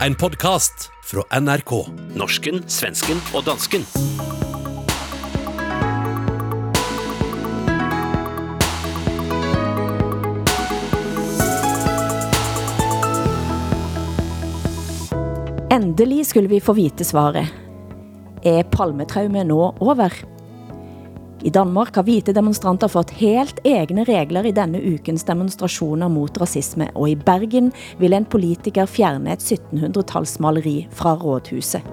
En podkast fra NRK. Norsken, svensken og dansken. Endelig skulle vi få vite svaret. Er palmetraumet nå over? I Danmark har hvite demonstranter fått helt egne regler i denne ukens demonstrationer mot rasisme, og i Bergen vil en politiker fjerne et 1700-tallsmaleri fra rådhuset.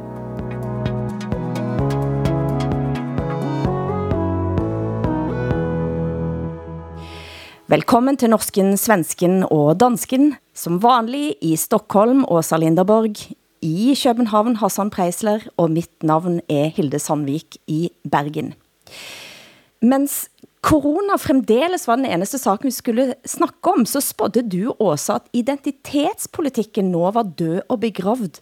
Velkommen til Norsken, Svensken og Dansken. Som vanlig i Stockholm, Åsa Linderborg. I København, Hassan Preisler. Og mitt navn er Hilde Sandvik i Bergen. Mens corona fremdeles var den eneste saken vi skulle snakke om, så spådde du også at identitetspolitikken nå var død og begravd.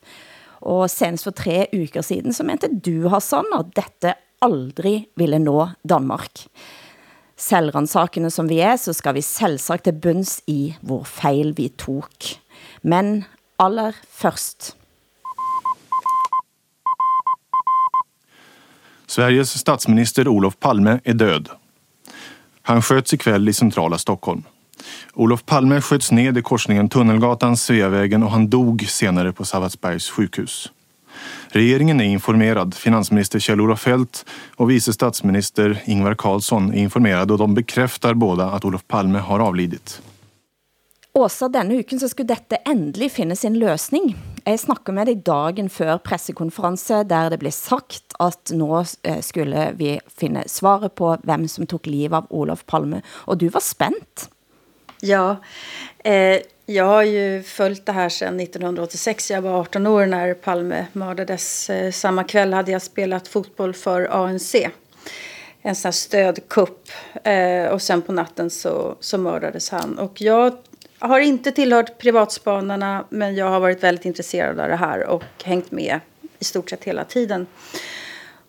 Og senest for tre uker siden så mente du, Hassan, at dette aldrig ville nå Danmark. Selvransakende som vi er, så skal vi selvsagt til bunds i hvor fejl vi tog. Men aller først. Sveriges statsminister Olof Palme är död. Han sköts ikväll i centrala Stockholm. Olof Palme sköts ned i korsningen Tunnelgatan, Sveavägen och han dog senare på Sabbatsbergs sjukhus. Regeringen är informerad. Finansminister Kjell-Olof Feldt och vice statsminister Ingvar Carlsson är informerade och de bekräftar båda att Olof Palme har avlidit. Åsa, denne uken så skulle dette endelig finna sin løsning. Jeg snakker med dig dagen før pressekonference, der det blev sagt, at nu eh, skulle vi finne svaret på, hvem som tog liv av Olof Palme. Og du var spänd. Ja, eh, jag har ju följt det här sedan 1986. Jag var 18 år när Palme mördades. Eh, samma kväll hade jag spelat fotboll för ANC. En sån här stödkupp. Eh, och sen på natten så, så mördades han. Och jag har inte tillhört privatspanarna men jag har varit väldigt intresserad av det här och hängt med i stort sett hela tiden.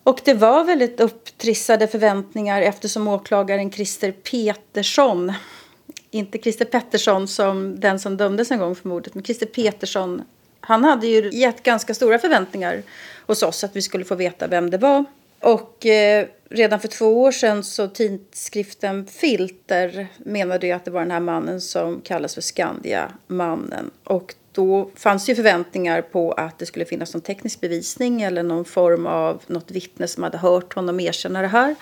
Och det var väldigt upptrissade förväntningar eftersom åklagaren Christer Petersson inte Christer Pettersson som den som dömdes en gång för mordet, men Christer Petersson. Han hade ju gett ganska stora förväntningar hos oss att vi skulle få veta vem det var. Och eh, redan för två år sedan så tidskriften Filter menade ju att det var den här mannen som kallas för Skandia-mannen. Och då fanns ju förväntningar på att det skulle finnas någon teknisk bevisning eller någon form av något vittne som hade hört honom erkänna det här.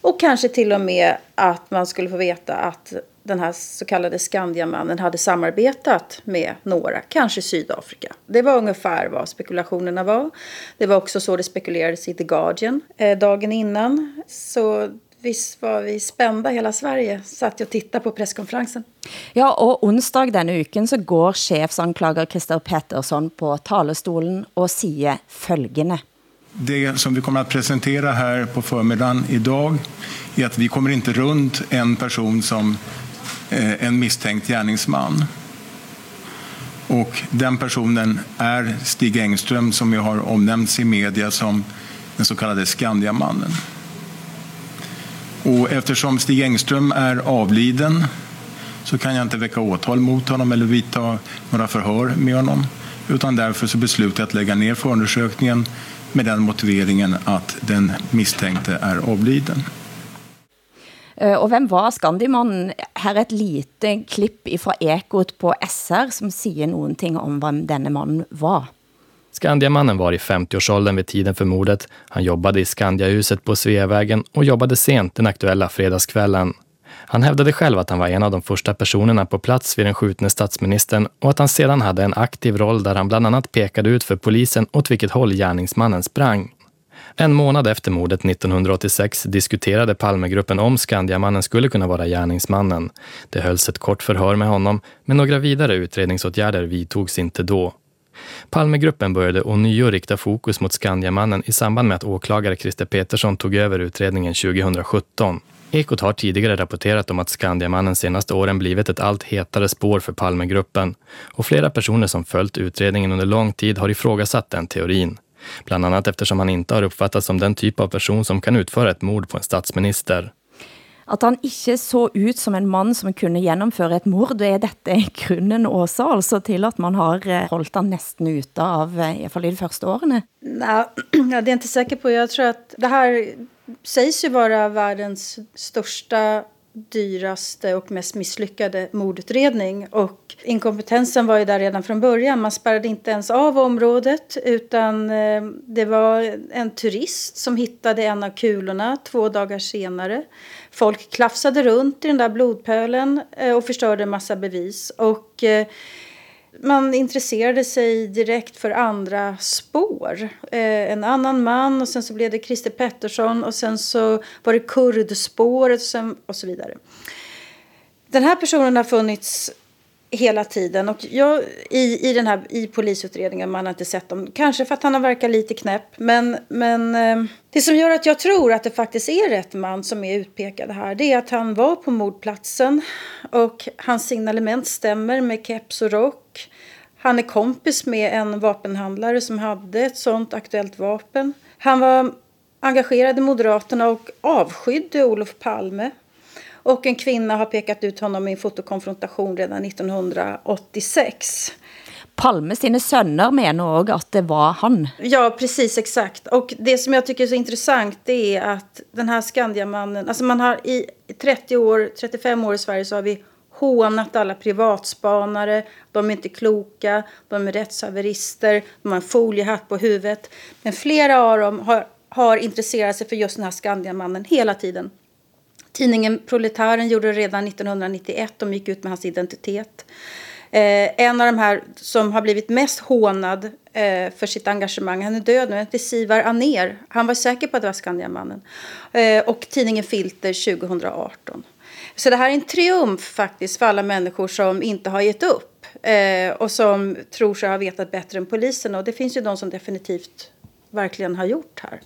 Och kanske till och med att man skulle få veta att den här så kallade Skandiamannen hade samarbetat med några, kanske Sydafrika. Det var ungefär vad spekulationerna var. Det var också så det spekulerades i The Guardian eh, dagen innan. Så visst var vi spända hela Sverige, satt och tittade på presskonferensen. Ja, och onsdag denne uken så går chefsanklager Christer Pettersson på talerstolen och säger följande. Det som vi kommer att presentera här på förmiddagen idag är att vi kommer inte runt en person som Eh, en misstänkt gärningsman. Och den personen är Stig Engström som ju har omnämnts i media som den så kallade Skandiamannen. Och eftersom Stig Engström är avliden så kan jag inte väcka åtal mot honom eller vidta några förhör med honom. Utan därför så beslutade jag att lägga ner förundersökningen med den motiveringen att den misstänkte är avliden. Eh, och vem var Skandimannen? Här är ett litet klipp från Ekot på SR som säger någonting om vem denne man var. Skandiamannen var i 50-årsåldern vid tiden för mordet. Han jobbade i Skandiahuset på Sveavägen och jobbade sent den aktuella fredagskvällen. Han hävdade själv att han var en av de första personerna på plats vid den skjutne statsministern och att han sedan hade en aktiv roll där han bland annat pekade ut för polisen åt vilket håll gärningsmannen sprang. En månad efter mordet 1986 diskuterade Palmegruppen om Skandiamannen skulle kunna vara gärningsmannen. Det hölls ett kort förhör med honom, men några vidare utredningsåtgärder vidtogs inte då. Palmegruppen började ånyo rikta fokus mot Skandiamannen i samband med att åklagare Christer Petersson tog över utredningen 2017. Ekot har tidigare rapporterat om att Skandiamannen senaste åren blivit ett allt hetare spår för Palmegruppen och flera personer som följt utredningen under lång tid har ifrågasatt den teorin. Bland annat eftersom han inte har uppfattats som den typ av person som kan utföra ett mord på en statsminister. At han ikke så ut som en man som kunne gennemføre et mord, er dette grunden også altså til at man har eh, holdt han nästan ute av, eh, i alla fall i de första åren? Nej, det är jag inte säker på. Jag tror att det här sägs ju vara världens största dyraste och mest misslyckade mordutredning. Och inkompetensen var ju där redan från början. Man spärrade inte ens av området utan eh, det var en turist som hittade en av kulorna två dagar senare. Folk klafsade runt i den där blodpölen eh, och förstörde en massa bevis. Och eh, man intresserade sig direkt för andra spår. Eh, en annan man och sen så blev det Christer Pettersson och sen så var det kurdspåret och, sen, och så vidare. Den här personen har funnits hela tiden. Och jag, i, i, den här, I polisutredningen man har inte sett dem. Kanske för att han har verkat lite knäpp. Men, men eh, det som gör att jag tror att det faktiskt är rätt man som är utpekad här. Det är att han var på mordplatsen. Och hans signalement stämmer med keps och rock. Han är kompis med en vapenhandlare som hade ett sånt aktuellt vapen. Han var engagerad i Moderaterna och avskydde Olof Palme. Och en kvinna har pekat ut honom i en fotokonfrontation redan 1986. Palme sina söner menar också att det var han. Ja, precis exakt. Och det som jag tycker är så intressant det är att den här Skandiamannen, alltså man har i 30 år, 35 år i Sverige så har vi hånat alla privatspanare. De är inte kloka, de är rättshaverister, de har en foliehatt på huvudet. Men flera av dem har, har intresserat sig för just den här Skandiamannen hela tiden. Tidningen Proletären gjorde det redan 1991. De gick ut med hans identitet. Eh, en av de här som har blivit mest hånad eh, för sitt engagemang, han är död nu, heter Sivar Aner. Han var säker på att det var Skandiamannen. Eh, och tidningen Filter 2018. Så det här är en triumf faktiskt för alla människor som inte har gett upp. Eh, och som tror sig ha vetat bättre än polisen. Och det finns ju de som definitivt verkligen har gjort här.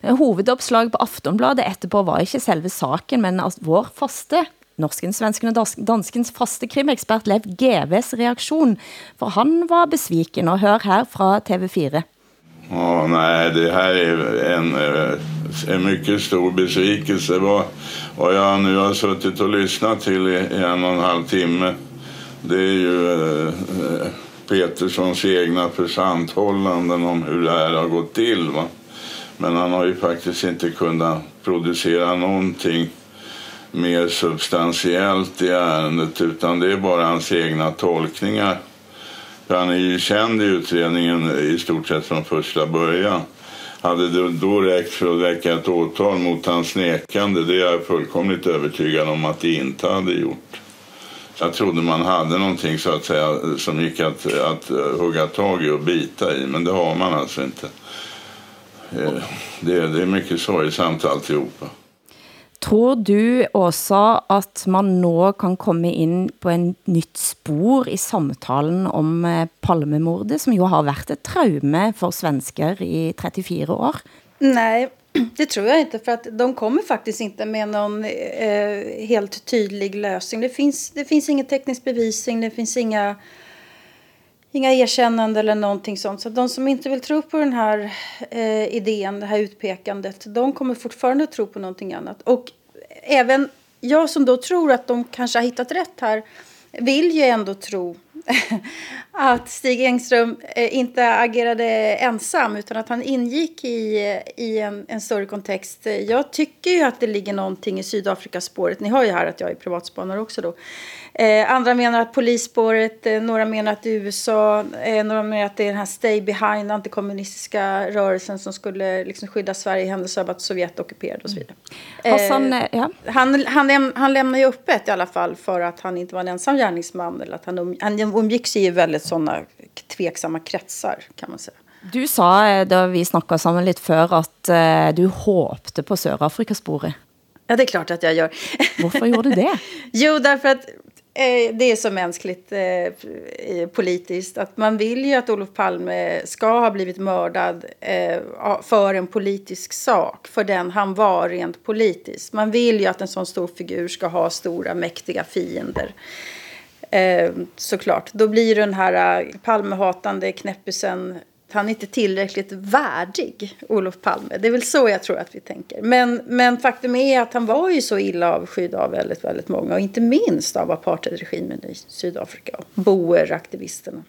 Eh, Hovedoppslaget på Aftonbladet etterpå var ikke selve saken, men vår faste norsken, svensken og danskens faste krimekspert Lev GVs reaktion. For han var besviken, og hør her fra TV4. Ja, nej, det här är en, eh, en mycket stor besvikelse. Vad, vad jag nu har suttit och lyssnat till i en och en halv timme det är ju eh, eh Peterssons egna försanthållanden om hur det här har gått till. Va? Men han har ju faktiskt inte kunnat producera någonting mer substantiellt i ärendet utan det är bara hans egna tolkningar. För han är ju känd i utredningen i stort sett från första början. Hade det då räckt för att väcka ett åtal mot hans nekande, det är jag fullkomligt övertygad om att det inte hade gjort. Jag trodde man hade någonting så att säga som gick att, att hugga tag i och bita i, men det har man alltså inte. Eh, det, det är mycket sorgsamt alltihopa. Tror du också att man nu kan komma in på en nytt spår i samtalen om eh, Palmemordet, som ju har varit ett traume för svenskar i 34 år? Nej, det tror jag inte. För att de kommer faktiskt inte med någon eh, helt tydlig lösning. Det finns, det finns ingen teknisk bevisning, det finns inga inga erkännande eller någonting sånt. Så de som inte vill tro på den här eh, idén, det här utpekandet, de kommer fortfarande tro på någonting annat. Och även jag som då tror att de kanske har hittat rätt här vill ju ändå tro att Stig Engström eh, inte agerade ensam utan att han ingick i, i en, en större kontext. Jag tycker ju att det ligger någonting i Sydafrikaspåret. Ni hör ju här att jag är privatspanare också då. Eh, andra menar att polisspåret, eh, några menar att USA, eh, några menar att det är den här Stay Behind, antikommunistiska rörelsen som skulle liksom skydda Sverige i händelse av att Sovjet ockuperade och så vidare. Mm. Hassan, ja. han, han, han lämnar ju öppet i alla fall för att han inte var en ensam gärningsman. Eller att han, um, han umgicks i väldigt sådana tveksamma kretsar kan man säga. Du sa eh, då vi snackade samman lite för att uh, du hoppade på Sydafrikaspåret. Ja, det är klart att jag gör. Varför gjorde du det? jo, därför att Eh, det är så mänskligt eh, politiskt. Att man vill ju att Olof Palme ska ha blivit mördad eh, för en politisk sak. För den han var rent politiskt. Man vill ju att en sån stor figur ska ha stora mäktiga fiender. Eh, såklart. Då blir den här eh, Palmehatande knäppisen han är inte tillräckligt värdig, Olof Palme. Det är väl så jag tror att vi tänker. Men, men faktum är att han var ju så illa avskydd av väldigt, väldigt många. Och inte minst av apartheidregimen i Sydafrika. Och Boer-aktivisterna.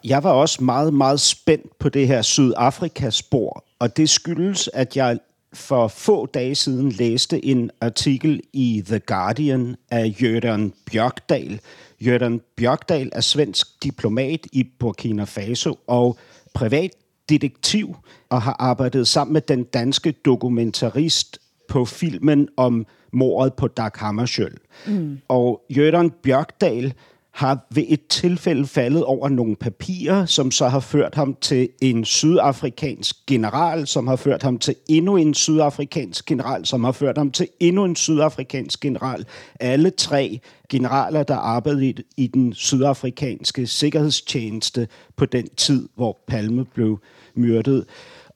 Jag var också väldigt meget spänd på det här Sydafrika-spor, det skyldes, att jag för få dagar sedan läste en artikel i The Guardian av Göran Björkdahl. Jørgen Bjørkdal er svensk diplomat i Burkina Faso og privatdetektiv og har arbejdet sammen med den danske dokumentarist på filmen om mordet på Dag Hammarskjöld. Mm. Og Jørgen Bjørkdal har ved et tilfælde faldet over nogle papirer, som så har ført ham til en sydafrikansk general, som har ført ham til endnu en sydafrikansk general, som har ført ham til endnu en sydafrikansk general. Alle tre generaler, der arbejdede i, i den sydafrikanske sikkerhedstjeneste på den tid, hvor Palme blev myrdet.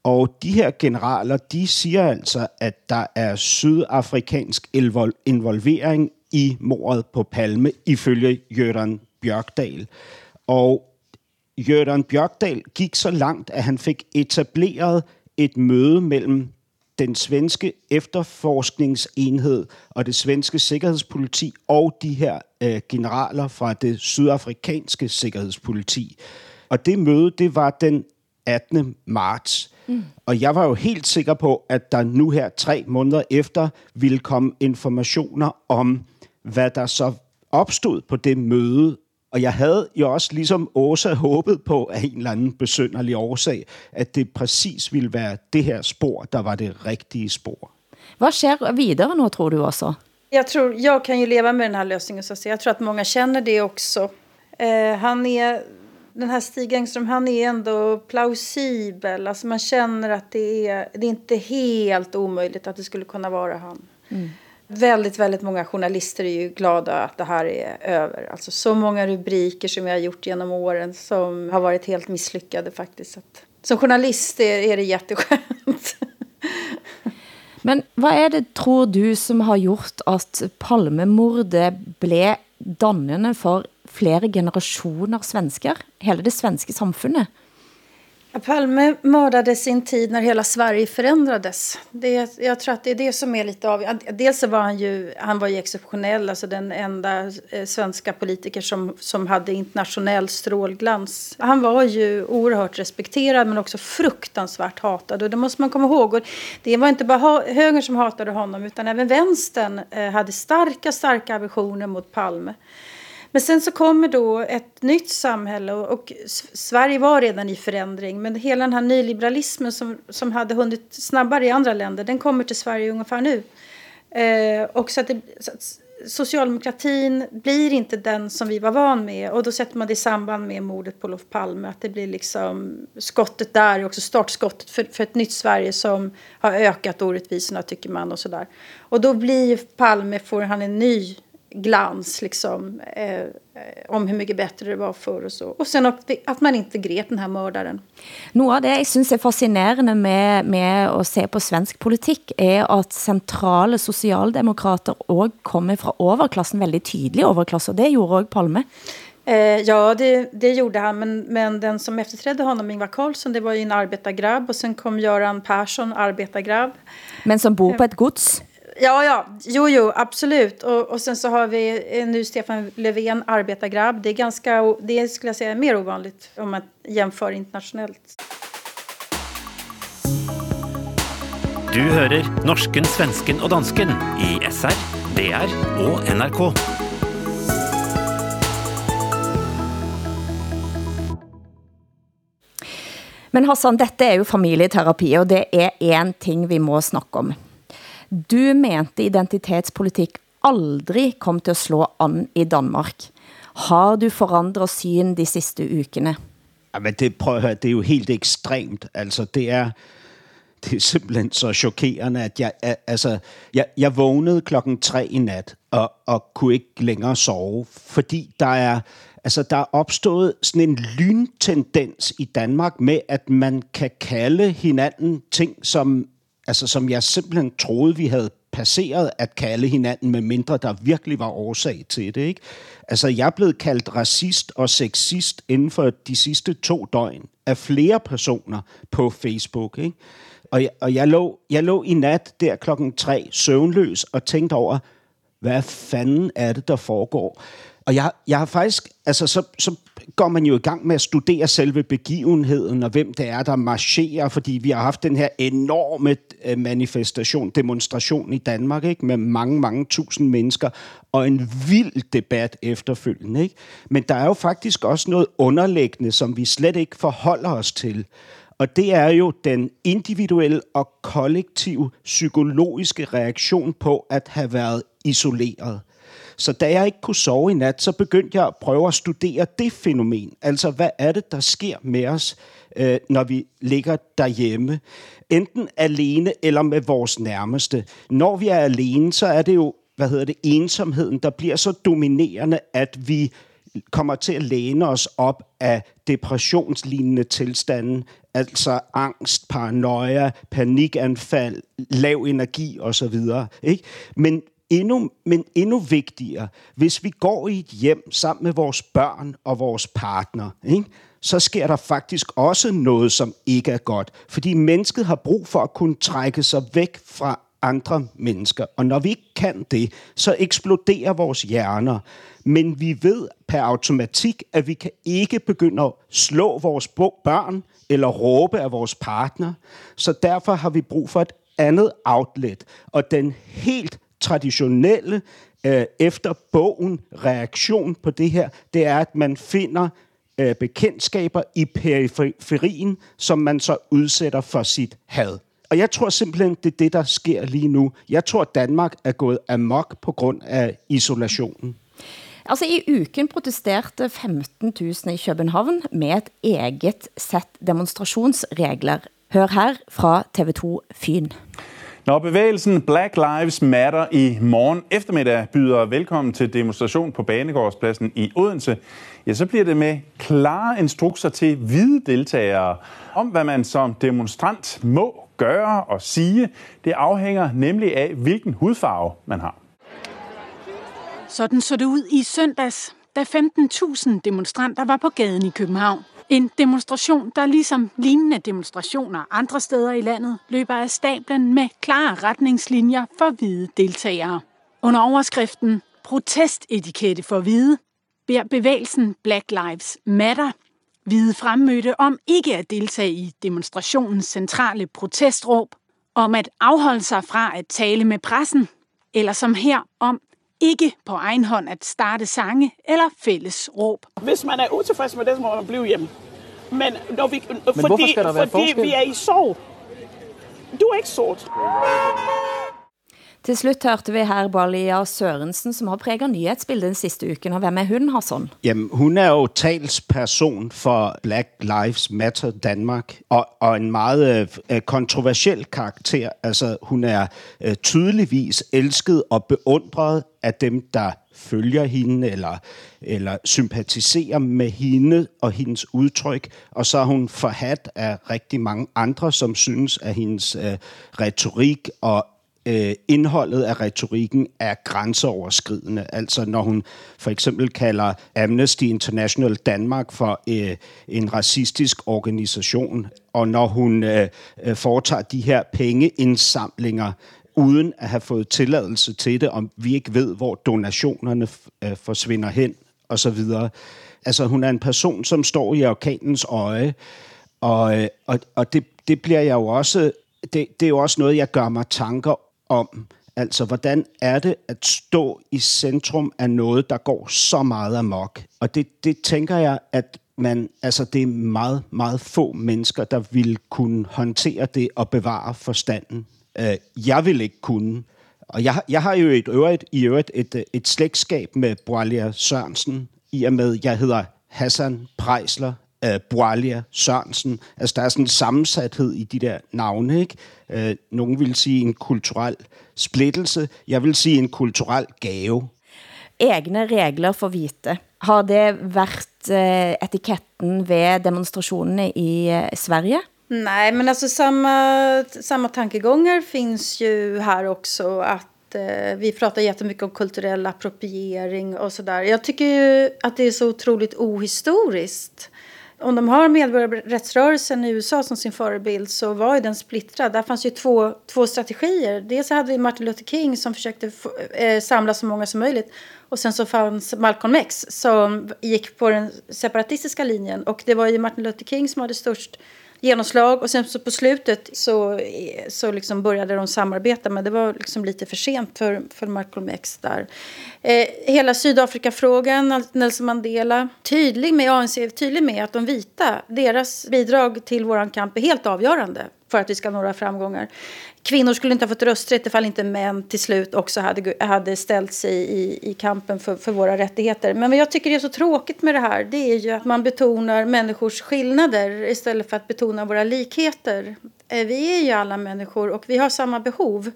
Og de her generaler, de siger altså, at der er sydafrikansk involvering i mordet på Palme, ifølge Jørgen Bjørkdal. Og Jørgen Bjørkdal gik så langt, at han fik etableret et møde mellem den svenske efterforskningsenhed og det svenske sikkerhedspoliti og de her øh, generaler fra det sydafrikanske sikkerhedspoliti. Og det møde, det var den 18. marts. Mm. Og jeg var jo helt sikker på, at der nu her tre måneder efter ville komme informationer om hvad der så opstod på det møde. Og jeg havde jo også ligesom Åsa håbet på af en eller anden besynderlig årsag, at det præcis ville være det her spor, der var det rigtige spor. Vad sker vidare nu tror du också? Jag tror, jag kan ju leva med den här lösningen så att Jag tror att många känner det också. Eh, han är, den här Stig Engström, han är ändå plausibel. Alltså man känner att det är, det är inte helt omöjligt att det skulle kunna vara han. Mm väldigt, väldigt många journalister är ju glada att det här är över. Alltså så många rubriker som jag har gjort genom åren som har varit helt misslyckade faktiskt. Att, som journalist är, är det jätteskönt. Men vad är det, tror du, som har gjort att Palmemordet blev dannande för flera generationer svenskar, hela det svenska samfundet? Palme mördade sin tid när hela Sverige förändrades. Det, jag tror att det är det som är lite av... Dels så var han ju, han var ju exceptionell, alltså den enda eh, svenska politiker som, som hade internationell strålglans. Han var ju oerhört respekterad men också fruktansvärt hatad och det måste man komma ihåg. Och det var inte bara högern som hatade honom utan även vänstern eh, hade starka, starka aversioner mot Palme. Men sen så kommer då ett nytt samhälle och, och, Sverige var redan i förändring men hela den här nyliberalismen som, som hade hunnit snabbare i andra länder den kommer till Sverige ungefär nu. Eh, och så att, det, så att socialdemokratin blir inte den som vi var van med och då sätter man det i samband med mordet på Olof Palme att det blir liksom skottet där också startskottet för, för ett nytt Sverige som har ökat orättvisorna tycker man och sådär. Och då blir Palme, får han en ny glans liksom, eh, om hur mycket bättre det var förr och så. Och sen att, att man inte grep den här mördaren. Något av det jag syns är fascinerande med, med att se på svensk politik är att centrala socialdemokrater också kommer från överklassen, väldigt tydlig överklass, och det gjorde också Palme. Eh, ja, det, det gjorde han, men, men den som efterträdde honom, Ingvar Carlsson, det var ju en arbetargrabb och sen kom Göran Persson, arbetargrabb. Men som bor på ett gods? Ja, ja, jo, jo, absolut. Och, och sen så har vi nu Stefan Löfven, arbetargrabb. Det är ganska, det skulle jag säga mer ovanligt om man jämför internationellt. Du hører norsken, svensken og dansken i SR, DR og NRK. Men Hassan, dette er jo familieterapi, og det er en ting vi må snakke om. Du mente identitetspolitik aldrig kom till att slå an i Danmark. Har du förändrat syn de sista veckorna? Ja, men det, prøv at høre, det er jo helt ekstremt. Altså, det er, det er simpelthen så chokerende, at jeg, altså, jeg, jeg vågnede klokken tre i nat, og, og kunne ikke længere sove, fordi der er, altså, der er opstået sådan en lyntendens i Danmark med, at man kan kalde hinanden ting, som altså som jeg simpelthen troede, vi havde passeret at kalde hinanden, med mindre der virkelig var årsag til det. Ikke? Altså, jeg er blevet kaldt racist og sexist inden for de sidste to døgn af flere personer på Facebook. Ikke? Og, jeg, og jeg, lå, jeg lå i nat der klokken tre søvnløs og tænkte over, hvad fanden er det, der foregår? Og jeg, jeg har faktisk, altså så, så går man jo i gang med at studere selve begivenheden, og hvem det er, der marcherer, fordi vi har haft den her enorme øh, manifestation, demonstration i Danmark, ikke? med mange, mange tusind mennesker, og en vild debat efterfølgende. Ikke? Men der er jo faktisk også noget underliggende, som vi slet ikke forholder os til. Og det er jo den individuelle og kollektive psykologiske reaktion på at have været isoleret. Så da jeg ikke kunne sove i nat, så begyndte jeg at prøve at studere det fænomen. Altså, hvad er det, der sker med os, øh, når vi ligger derhjemme? Enten alene eller med vores nærmeste. Når vi er alene, så er det jo, hvad hedder det, ensomheden, der bliver så dominerende, at vi kommer til at læne os op af depressionslignende tilstanden, altså angst, paranoia, panikanfald, lav energi osv. Ikke? Men endnu, men endnu vigtigere, hvis vi går i et hjem sammen med vores børn og vores partner, ikke? så sker der faktisk også noget, som ikke er godt. Fordi mennesket har brug for at kunne trække sig væk fra andre mennesker. Og når vi ikke kan det, så eksploderer vores hjerner. Men vi ved per automatik, at vi kan ikke begynde at slå vores børn eller råbe af vores partner. Så derfor har vi brug for et andet outlet. Og den helt traditionelle, øh, efter bogen, reaktion på det her, det er, at man finder øh, bekendtskaber i periferien, som man så udsætter for sit had. Og jeg tror simpelthen, det er det, der sker lige nu. Jeg tror, Danmark er gået amok på grund af isolationen. Altså i uken protesterte 15.000 i København med et eget sæt demonstrationsregler. Hør her fra TV2 Fyn. Når bevægelsen Black Lives Matter i morgen eftermiddag byder velkommen til demonstration på Banegårdspladsen i Odense, ja, så bliver det med klare instrukser til hvide deltagere om, hvad man som demonstrant må gøre og sige. Det afhænger nemlig af, hvilken hudfarve man har. Sådan så det ud i søndags, da 15.000 demonstranter var på gaden i København. En demonstration, der ligesom lignende demonstrationer andre steder i landet, løber af stablen med klare retningslinjer for hvide deltagere. Under overskriften Protestetikette for hvide beder bevægelsen Black Lives Matter hvide fremmødte om ikke at deltage i demonstrationens centrale protestråb, om at afholde sig fra at tale med pressen, eller som her om ikke på egen hånd at starte sange eller fælles råb. Hvis man er utilfreds med det, så må man blive hjemme. Men, når vi, Men fordi, hvorfor skal der være fordi forskel? vi er i sorg. Du er ikke sort. Till slut hörde vi här Balia Sørensen, som har präglat nyhetsbilden den sista uken. Vem är hon? Hon Hasson? Jamen, hun er talsperson för Black Lives Matter Danmark, och, och en mycket øh, kontroversiell karaktär. karakter. Altså, hun er øh, tydeligvis elsket og dem, som följer hende eller, eller sympatiserer med hende och hendes udtryk. Och så er hun forhat af rigtig mange andra som synes, att hendes äh, retorik och øh, indholdet af retorikken er grænseoverskridende. Altså når hun for eksempel kalder Amnesty International Danmark for øh, en racistisk organisation, og når hun øh, øh foretager de her pengeindsamlinger uden at have fået tilladelse til det, om vi ikke ved, hvor donationerne øh, forsvinder hen, osv. Altså, hun er en person, som står i orkanens øje, og, øh, og, og det, det bliver jeg jo også, det, det er jo også noget, jeg gør mig tanker om. Altså, hvordan er det at stå i centrum af noget, der går så meget amok? Og det, det tænker jeg, at man, altså det er meget, meget få mennesker, der vil kunne håndtere det og bevare forstanden. Øh, jeg vil ikke kunne. Og jeg, jeg har jo et øvrigt, i øvrigt et, et slægtskab med Boalia Sørensen, i og med, jeg hedder Hassan Prejsler uh, Boalia Sørensen. Altså, der er sådan en sammensathed i de der navne, ikke? Uh, nogen vil sige en kulturel splittelse. Jeg vil sige en kulturel gave. Egne regler for hvite. Har det været uh, etiketten ved demonstrationerne i uh, Sverige? Nej, men alltså samma, samma tankegångar finns ju här också. Att eh, vi pratar jättemycket om kulturell appropriering och sådär. Jag tycker ju att det är så otroligt ohistoriskt. Om de har medborgarrättsrörelsen i USA som sin förebild så var ju den splittrad. Där fanns ju två, två strategier. Dels hade vi Martin Luther King som försökte få, eh, samla så många som möjligt. Och sen så fanns Malcolm X som gick på den separatistiska linjen. Och det var ju Martin Luther King som hade störst genomslag. Och sen så på slutet så, så liksom började de samarbeta. Men det var liksom lite för sent för, för Malcolm X där. Eh, hela Sydafrikafrågan, Nelson Mandela. Tydlig med ANC, tydlig med att de vita, deras bidrag till vår kamp är helt avgörande för att vi ska nå några framgångar. Kvinnor skulle inte ha fått rösträtt ifall inte män till slut också hade, hade ställt sig i, i kampen för, för våra rättigheter. Men vad jag tycker är så tråkigt med det här det är ju att man betonar människors skillnader istället för att betona våra likheter. Eh, vi är ju alla människor och vi har samma behov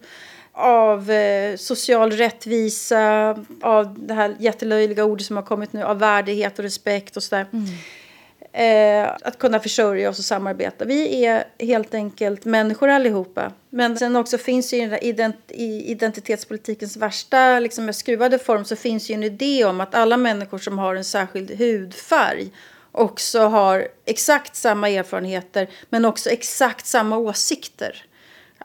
av eh, social rättvisa, av det här jättelöjliga ordet som har kommit nu, av värdighet och respekt och sådär. Mm. Eh, att kunna försörja oss och samarbeta. Vi är helt enkelt människor allihopa. Men sen också finns ju i, ident i identitetspolitikens värsta liksom, skruvade form så finns ju en idé om att alla människor som har en särskild hudfärg också har exakt samma erfarenheter men också exakt samma åsikter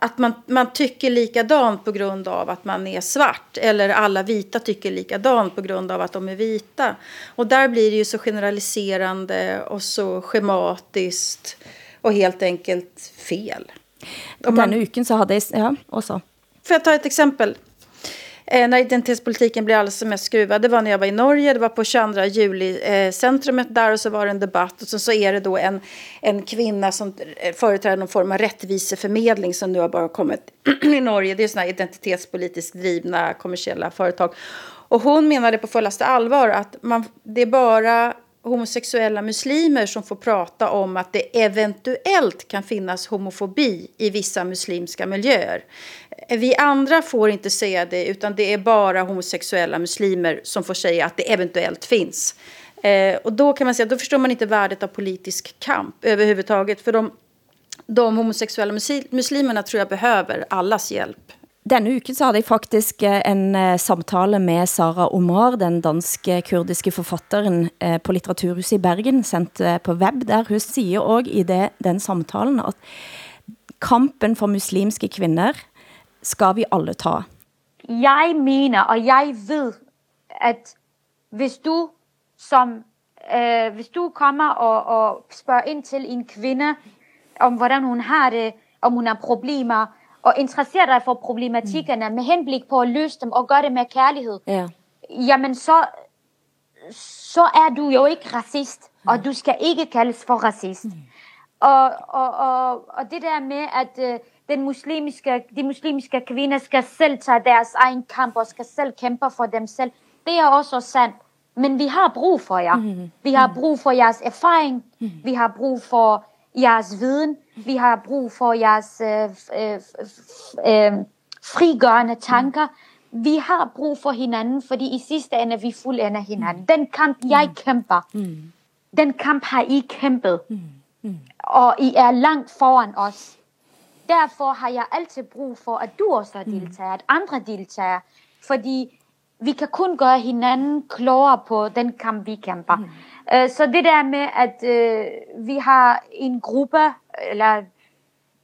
att man, man tycker likadant på grund av att man är svart. Eller alla vita tycker likadant på grund av att de är vita. Och där blir det ju så generaliserande och så schematiskt och helt enkelt fel. Om man, Den uken så hade... Ja, och så. Får jag ta ett exempel? Eh, när identitetspolitiken blev alldeles som mest skruvad. Det var när jag var i Norge, det var på 22 juli-centrumet eh, där och så var det en debatt och så, så är det då en, en kvinna som eh, företräder någon form av rättviseförmedling som nu har bara kommit i Norge. Det är sådana identitetspolitiskt drivna kommersiella företag. Och hon menade på fullaste allvar att man, det är bara homosexuella muslimer som får prata om att det eventuellt kan finnas homofobi i vissa muslimska miljöer. Vi andra får inte säga det, utan det är bara homosexuella muslimer som får säga att det eventuellt finns. Eh, och då kan man säga, då förstår man inte värdet av politisk kamp överhuvudtaget. För de, de homosexuella muslimerna tror jag behöver allas hjälp. Denne uken så hadde jeg faktisk eh, en eh, samtale med Sara Omar, den danske kurdiske forfatteren eh, på Litteraturhuset i Bergen, sendt på web, der hun siger også i det, den samtalen at kampen for muslimske kvinder skal vi alle ta. Jeg mener, og jeg ved, at hvis du som øh, hvis du kommer og, og spørger ind til en kvinde, om hvordan hun har det, om hun har problemer, og interesserer dig for problematikkerne mm. med henblik på at løse dem og gøre det med kærlighed, ja. jamen så, så er du jo ikke racist, mm. og du skal ikke kaldes for racist. Mm. Og, og, og, og det der med, at øh, den muslimske, de muslimske kvinder skal selv tage deres egen kamp og skal selv kæmpe for dem selv, det er også sandt. Men vi har brug for jer. Mm. Vi har brug for jeres erfaring. Mm. Vi har brug for jeres viden. Vi har brug for jeres øh, øh, øh, frigørende tanker. Vi har brug for hinanden, fordi i sidste ende er vi fuldender hinanden. Den kamp, jeg kæmper, den kamp har I kæmpet. Og I er langt foran os. Derfor har jeg altid brug for, at du også er deltager, at andre deltager. Fordi vi kan kun gøre hinanden klogere på den kamp, vi kæmper. Mm. Uh, så det der med, at uh, vi har en gruppe, eller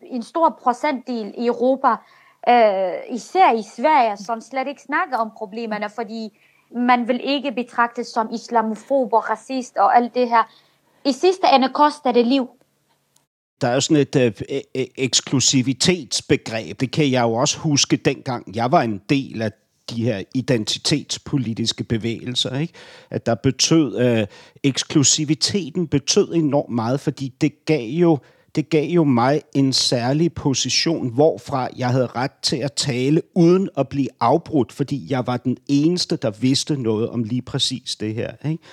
en stor procentdel i Europa, uh, især i Sverige, som slet ikke snakker om problemerne, fordi man vil ikke betragtes som islamofob og racist og alt det her. I sidste ende koster det liv. Der er jo sådan et øh, e-, e-, eksklusivitetsbegreb. Det kan jeg jo også huske dengang jeg var en del af de her identitetspolitiske bevægelser, ikke? At der betød, øh, eksklusiviteten betød enormt meget, fordi det gav jo det gav jo mig en særlig position, hvorfra jeg havde ret til at tale uden at blive afbrudt, fordi jeg var den eneste, der vidste noget om lige præcis det her. Ikke?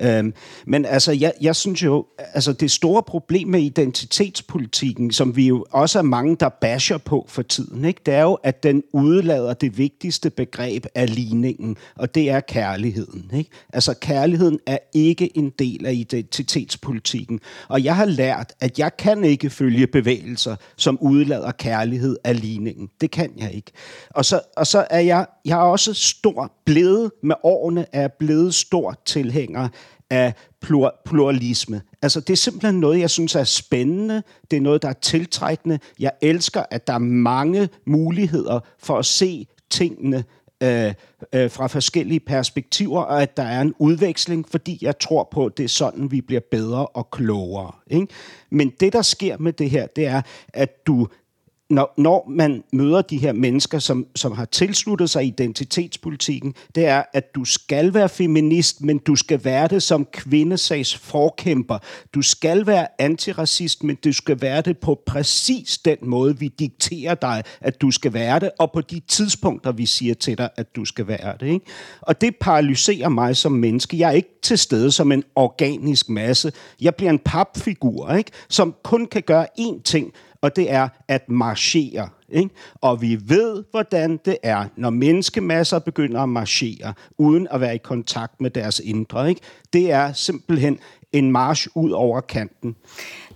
Øhm, men altså, jeg, jeg synes jo, altså det store problem med identitetspolitikken, som vi jo også er mange, der basher på for tiden, ikke? det er jo, at den udlader det vigtigste begreb af ligningen, og det er kærligheden. Ikke? Altså kærligheden er ikke en del af identitetspolitikken, og jeg har lært, at jeg kan ikke følge bevægelser, som udlader kærlighed af ligningen. Det kan jeg ikke. Og så, og så er jeg, jeg er også stor blevet, med årene er blevet stor tilhænger af pluralisme. Altså det er simpelthen noget, jeg synes er spændende. Det er noget, der er tiltrækkende. Jeg elsker, at der er mange muligheder for at se tingene øh, øh, fra forskellige perspektiver, og at der er en udveksling, fordi jeg tror på, at det er sådan, vi bliver bedre og klogere. Ikke? Men det, der sker med det her, det er, at du når, når man møder de her mennesker, som, som har tilsluttet sig identitetspolitikken, det er, at du skal være feminist, men du skal være det som kvindesags forkæmper. Du skal være antiracist, men du skal være det på præcis den måde, vi dikterer dig, at du skal være det, og på de tidspunkter, vi siger til dig, at du skal være det. Ikke? Og det paralyserer mig som menneske. Jeg er ikke til stede som en organisk masse. Jeg bliver en papfigur, ikke? som kun kan gøre én ting, og det er at marchere. Ikke? Og vi ved, hvordan det er, når menneskemasser begynder at marchere, uden at være i kontakt med deres indre. Ikke? Det er simpelthen en marsch ud over kanten.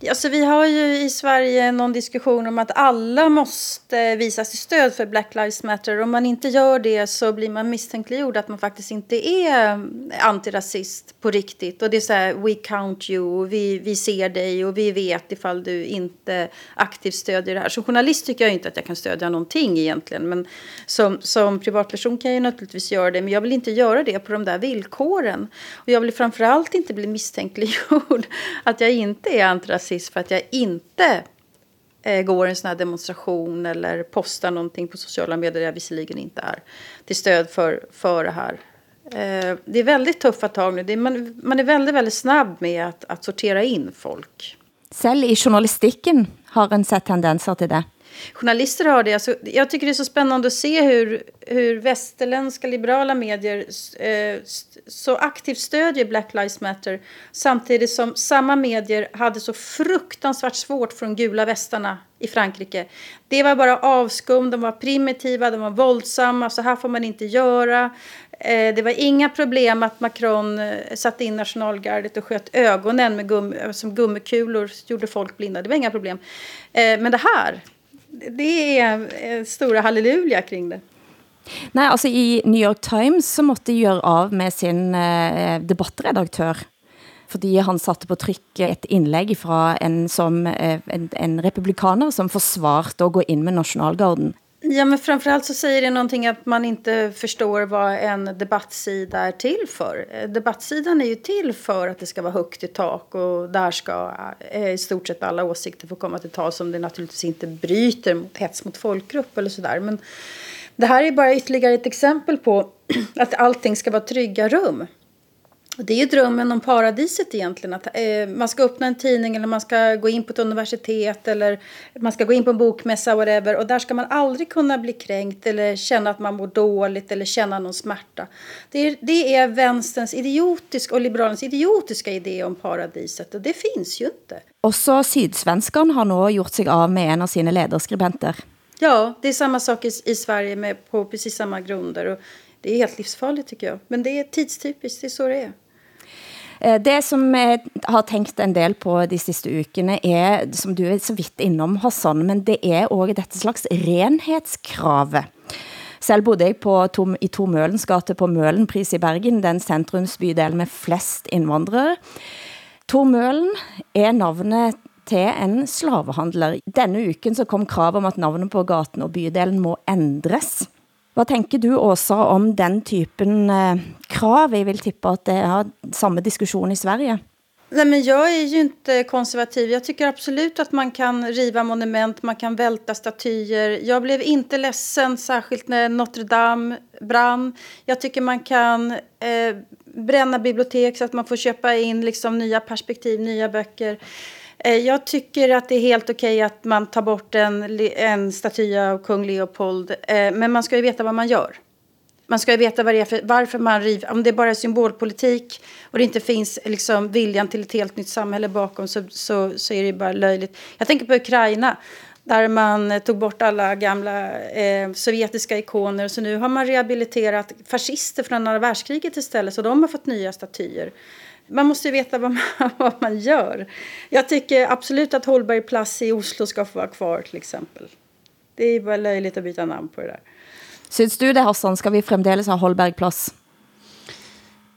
Alltså, vi har ju i Sverige någon diskussion om att alla måste visa sitt stöd för Black Lives Matter. Om man inte gör det så blir man misstänkliggjord att man faktiskt inte är antirasist på riktigt. Och det är så här, we count you, vi, vi ser dig och vi vet ifall du inte aktivt stödjer det här. Som journalist tycker jag inte att jag kan stödja någonting egentligen. Men som, som privatperson kan jag naturligtvis göra det. Men jag vill inte göra det på de där villkoren. Och jag vill framförallt inte bli misstänkliggjord att jag inte är antirasist rasist för att jag inte eh, går en sån här demonstration eller postar någonting på sociala medier där jag visserligen inte är till stöd för, för det här. Eh, det är väldigt tuffa tag nu. Det är, man, man är väldigt, väldigt snabb med att, att sortera in folk. Själv i journalistiken har en sett tendenser till det. Journalister har det. Alltså, jag tycker det är så spännande att se hur, hur västerländska liberala medier eh, så aktivt stödjer Black Lives Matter samtidigt som samma medier hade så fruktansvärt svårt för de gula västarna i Frankrike. Det var bara avskum, de var primitiva, de var våldsamma, så här får man inte göra. Eh, det var inga problem att Macron eh, satte in nationalgardet och sköt ögonen med gum som gummikulor, gjorde folk blinda. Det var inga problem. Eh, men det här, det är eh, stora halleluja kring det. Nej, alltså i New York Times så måtte de göra av med sin eh, debattredaktør fordi han satte på tryck ett inlägg från en, som, eh, en, en republikaner som försvarade att gå in med nationalgarden. Ja, men framförallt så säger det någonting att man inte förstår vad en debattsida är till för. Eh, debattsidan är ju till för att det ska vara högt i tak och där ska eh, i stort sett alla åsikter få komma till tal som det naturligtvis inte bryter mot hets mot folkgrupp eller sådär. Men det här är bara ytterligare ett exempel på att allting ska vara trygga rum. Det är ju drömmen om paradiset egentligen. Att eh, man ska öppna en tidning eller man ska gå in på ett universitet eller man ska gå in på en bokmässa whatever. Och där ska man aldrig kunna bli kränkt eller känna att man mår dåligt eller känna någon smärta. Det är, det är vänsterns idiotiska och liberalernas idiotiska idé om paradiset och det finns ju inte. Och så Sydsvenskan har nu gjort sig av med en av sina ledarskribenter. Ja, det är samma sak i, i Sverige med, på precis samma grunder. Och det är helt livsfarligt tycker jag. Men det är tidstypiskt, det är så det är. Eh, det som jeg har tänkt en del på de siste ukene er, som du er så vidt innom Hassan, men det er også dette slags renhetskravet. Selv bodde jeg på Tom, i Tor Mølens gate på Mølenpris i Bergen, den centrumsbydel med flest indvandrere. Tor Mølen er navnet til en slavehandler. Denne uken så kom krav om at navnet på gaten og bydelen må ændres. Vad tänker du Åsa om den typen eh, krav? Vi vill tippa att det är samma diskussion i Sverige. Nej, men jag är ju inte konservativ. Jag tycker absolut att man kan riva monument, man kan välta statyer. Jag blev inte ledsen, särskilt när Notre Dame brann. Jag tycker man kan eh, bränna bibliotek så att man får köpa in liksom, nya perspektiv, nya böcker. Eh, jag tycker att det är helt okej okay att man tar bort en, en staty av kung Leopold. Eh, men man ska ju veta vad man gör. man ska ju veta vad det är för, varför man river. Om det bara är symbolpolitik och det inte finns liksom viljan till ett helt nytt samhälle bakom så, så, så är det bara löjligt. Jag tänker på Ukraina där man tog bort alla gamla eh, sovjetiska ikoner. Så nu har man rehabiliterat fascister från andra världskriget istället. Så de har fått nya statyer. Man måste ju veta vad man, vad man gör. Jag tycker absolut att Holberg Plats i Oslo ska få vara kvar till exempel. Det är bara löjligt att byta namn på det där. Syns du det, Hassan? Ska vi framdeles ha Holberg plads?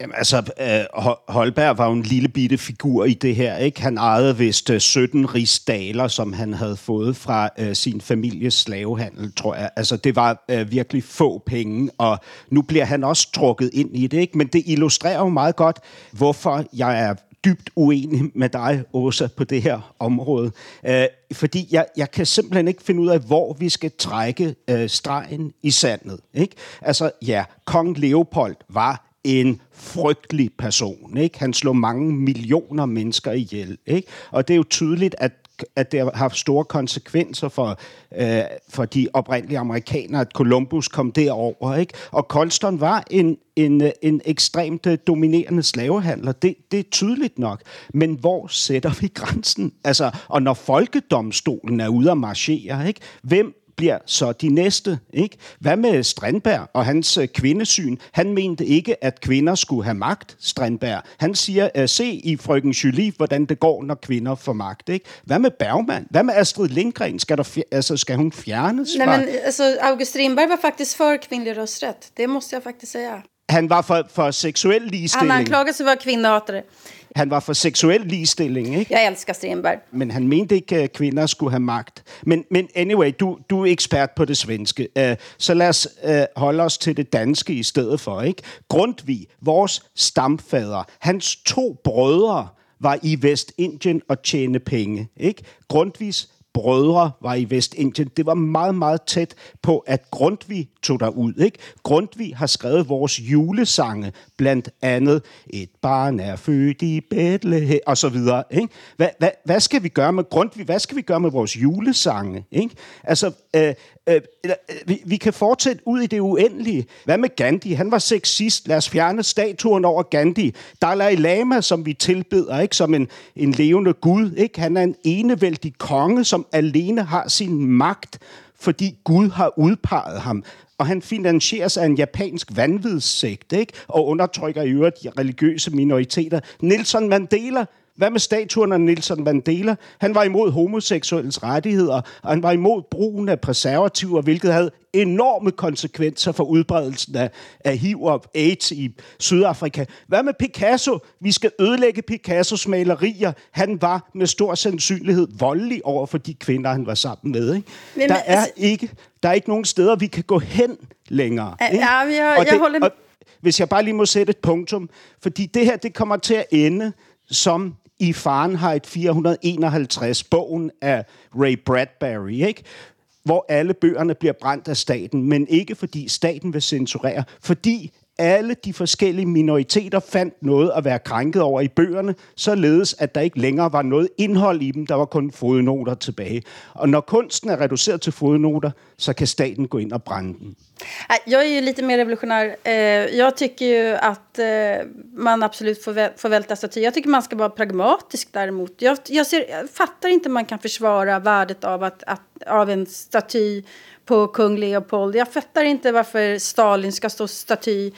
Jamen, altså, øh, Holberg var jo en lille bitte figur i det her. Ikke? Han ejede vist øh, 17 rigsdaler, som han havde fået fra øh, sin families slavehandel, tror jeg. Altså, det var øh, virkelig få penge, og nu bliver han også trukket ind i det. Ikke? Men det illustrerer jo meget godt, hvorfor jeg er dybt uenig med dig, Åsa, på det her område. Øh, fordi jeg, jeg kan simpelthen ikke finde ud af, hvor vi skal trække øh, stregen i sandet. Ikke? Altså, ja, kong Leopold var en frygtelig person. Ikke? Han slog mange millioner mennesker ihjel. Ikke? Og det er jo tydeligt, at at det har haft store konsekvenser for, øh, for de oprindelige amerikanere, at Columbus kom derover. Ikke? Og Colston var en, en, en ekstremt øh, dominerende slavehandler. Det, det er tydeligt nok. Men hvor sætter vi grænsen? Altså, og når folkedomstolen er ude at marchere, ikke? hvem bliver så de næste. Ikke? Hvad med Strandberg og hans øh, kvindesyn? Han mente ikke, at kvinder skulle have magt, Strandberg. Han siger, uh, se i frøken Julie, hvordan det går, når kvinder får magt. Ikke? Hvad med Bergman? Hvad med Astrid Lindgren? Skal, der, altså, skal hun fjernes? Nej, men, altså, August Strindberg var faktisk for kvindelig rösträtt. Det måste jag faktiskt säga. Han var for, for seksuel ligestilling. Han anklagades för att vara kvinnohatare. Han var for seksuel ligestilling, ikke? Jeg elsker Stenberg. Men han mente ikke, at kvinder skulle have magt. Men, men anyway, du, du er ekspert på det svenske. Uh, så lad os uh, holde os til det danske i stedet for, ikke? Grundtvig, vores stamfader, hans to brødre var i Vestindien og tjene penge, ikke? Grundtvigs brødre var i Vestindien. Det var meget, meget tæt på, at Grundtvig tog der ud. Ikke? Grundtvig har skrevet vores julesange, blandt andet Et barn er født i Bethlehem, og så videre. Ikke? Hvad, hvad, hvad skal vi gøre med Grundtvig? Hvad skal vi gøre med vores julesange? Ikke? Altså, øh, øh, øh, vi, vi kan fortsætte ud i det uendelige. Hvad med Gandhi? Han var sexist. Lad os fjerne statuen over Gandhi. Dalai Lama, som vi tilbeder, ikke? som en, en levende gud. Ikke? Han er en enevældig konge, som alene har sin magt, fordi Gud har udpeget ham og han finansieres af en japansk vanvidssekt, ikke? og undertrykker i øvrigt de religiøse minoriteter. Nelson Mandela, hvad med statuen af Nelson Mandela? Han var imod homoseksuelles rettigheder, og han var imod brugen af preservativer, hvilket havde enorme konsekvenser for udbredelsen af, af HIV og AIDS i Sydafrika. Hvad med Picasso? Vi skal ødelægge Picassos malerier. Han var med stor sandsynlighed voldelig over for de kvinder, han var sammen med. Ikke? Men, der, er ikke, der er ikke nogen steder, vi kan gå hen længere. Ja, jeg, og det, jeg holder... Og, hvis jeg bare lige må sætte et punktum, fordi det her, det kommer til at ende som i Fahrenheit 451, bogen af Ray Bradbury, ikke? hvor alle bøgerne bliver brændt af staten, men ikke fordi staten vil censurere, fordi alle de forskellige minoriteter fandt noget at være krænket over i bøgerne, således at der ikke længere var noget indhold i dem, der var kun fodnoter tilbage. Och när konsten er reduceret till fodnoter så kan staten gå in och bränna den. Jag är ju lite mer revolutionär. Øh, jag tycker ju att øh, man absolut får välta statyer. Jag tycker man ska vara pragmatisk däremot. Jag, jag, ser, jag fattar inte man kan försvara värdet av, att, att, av en staty på kung Leopold. Jag fattar inte varför Stalin ska stå staty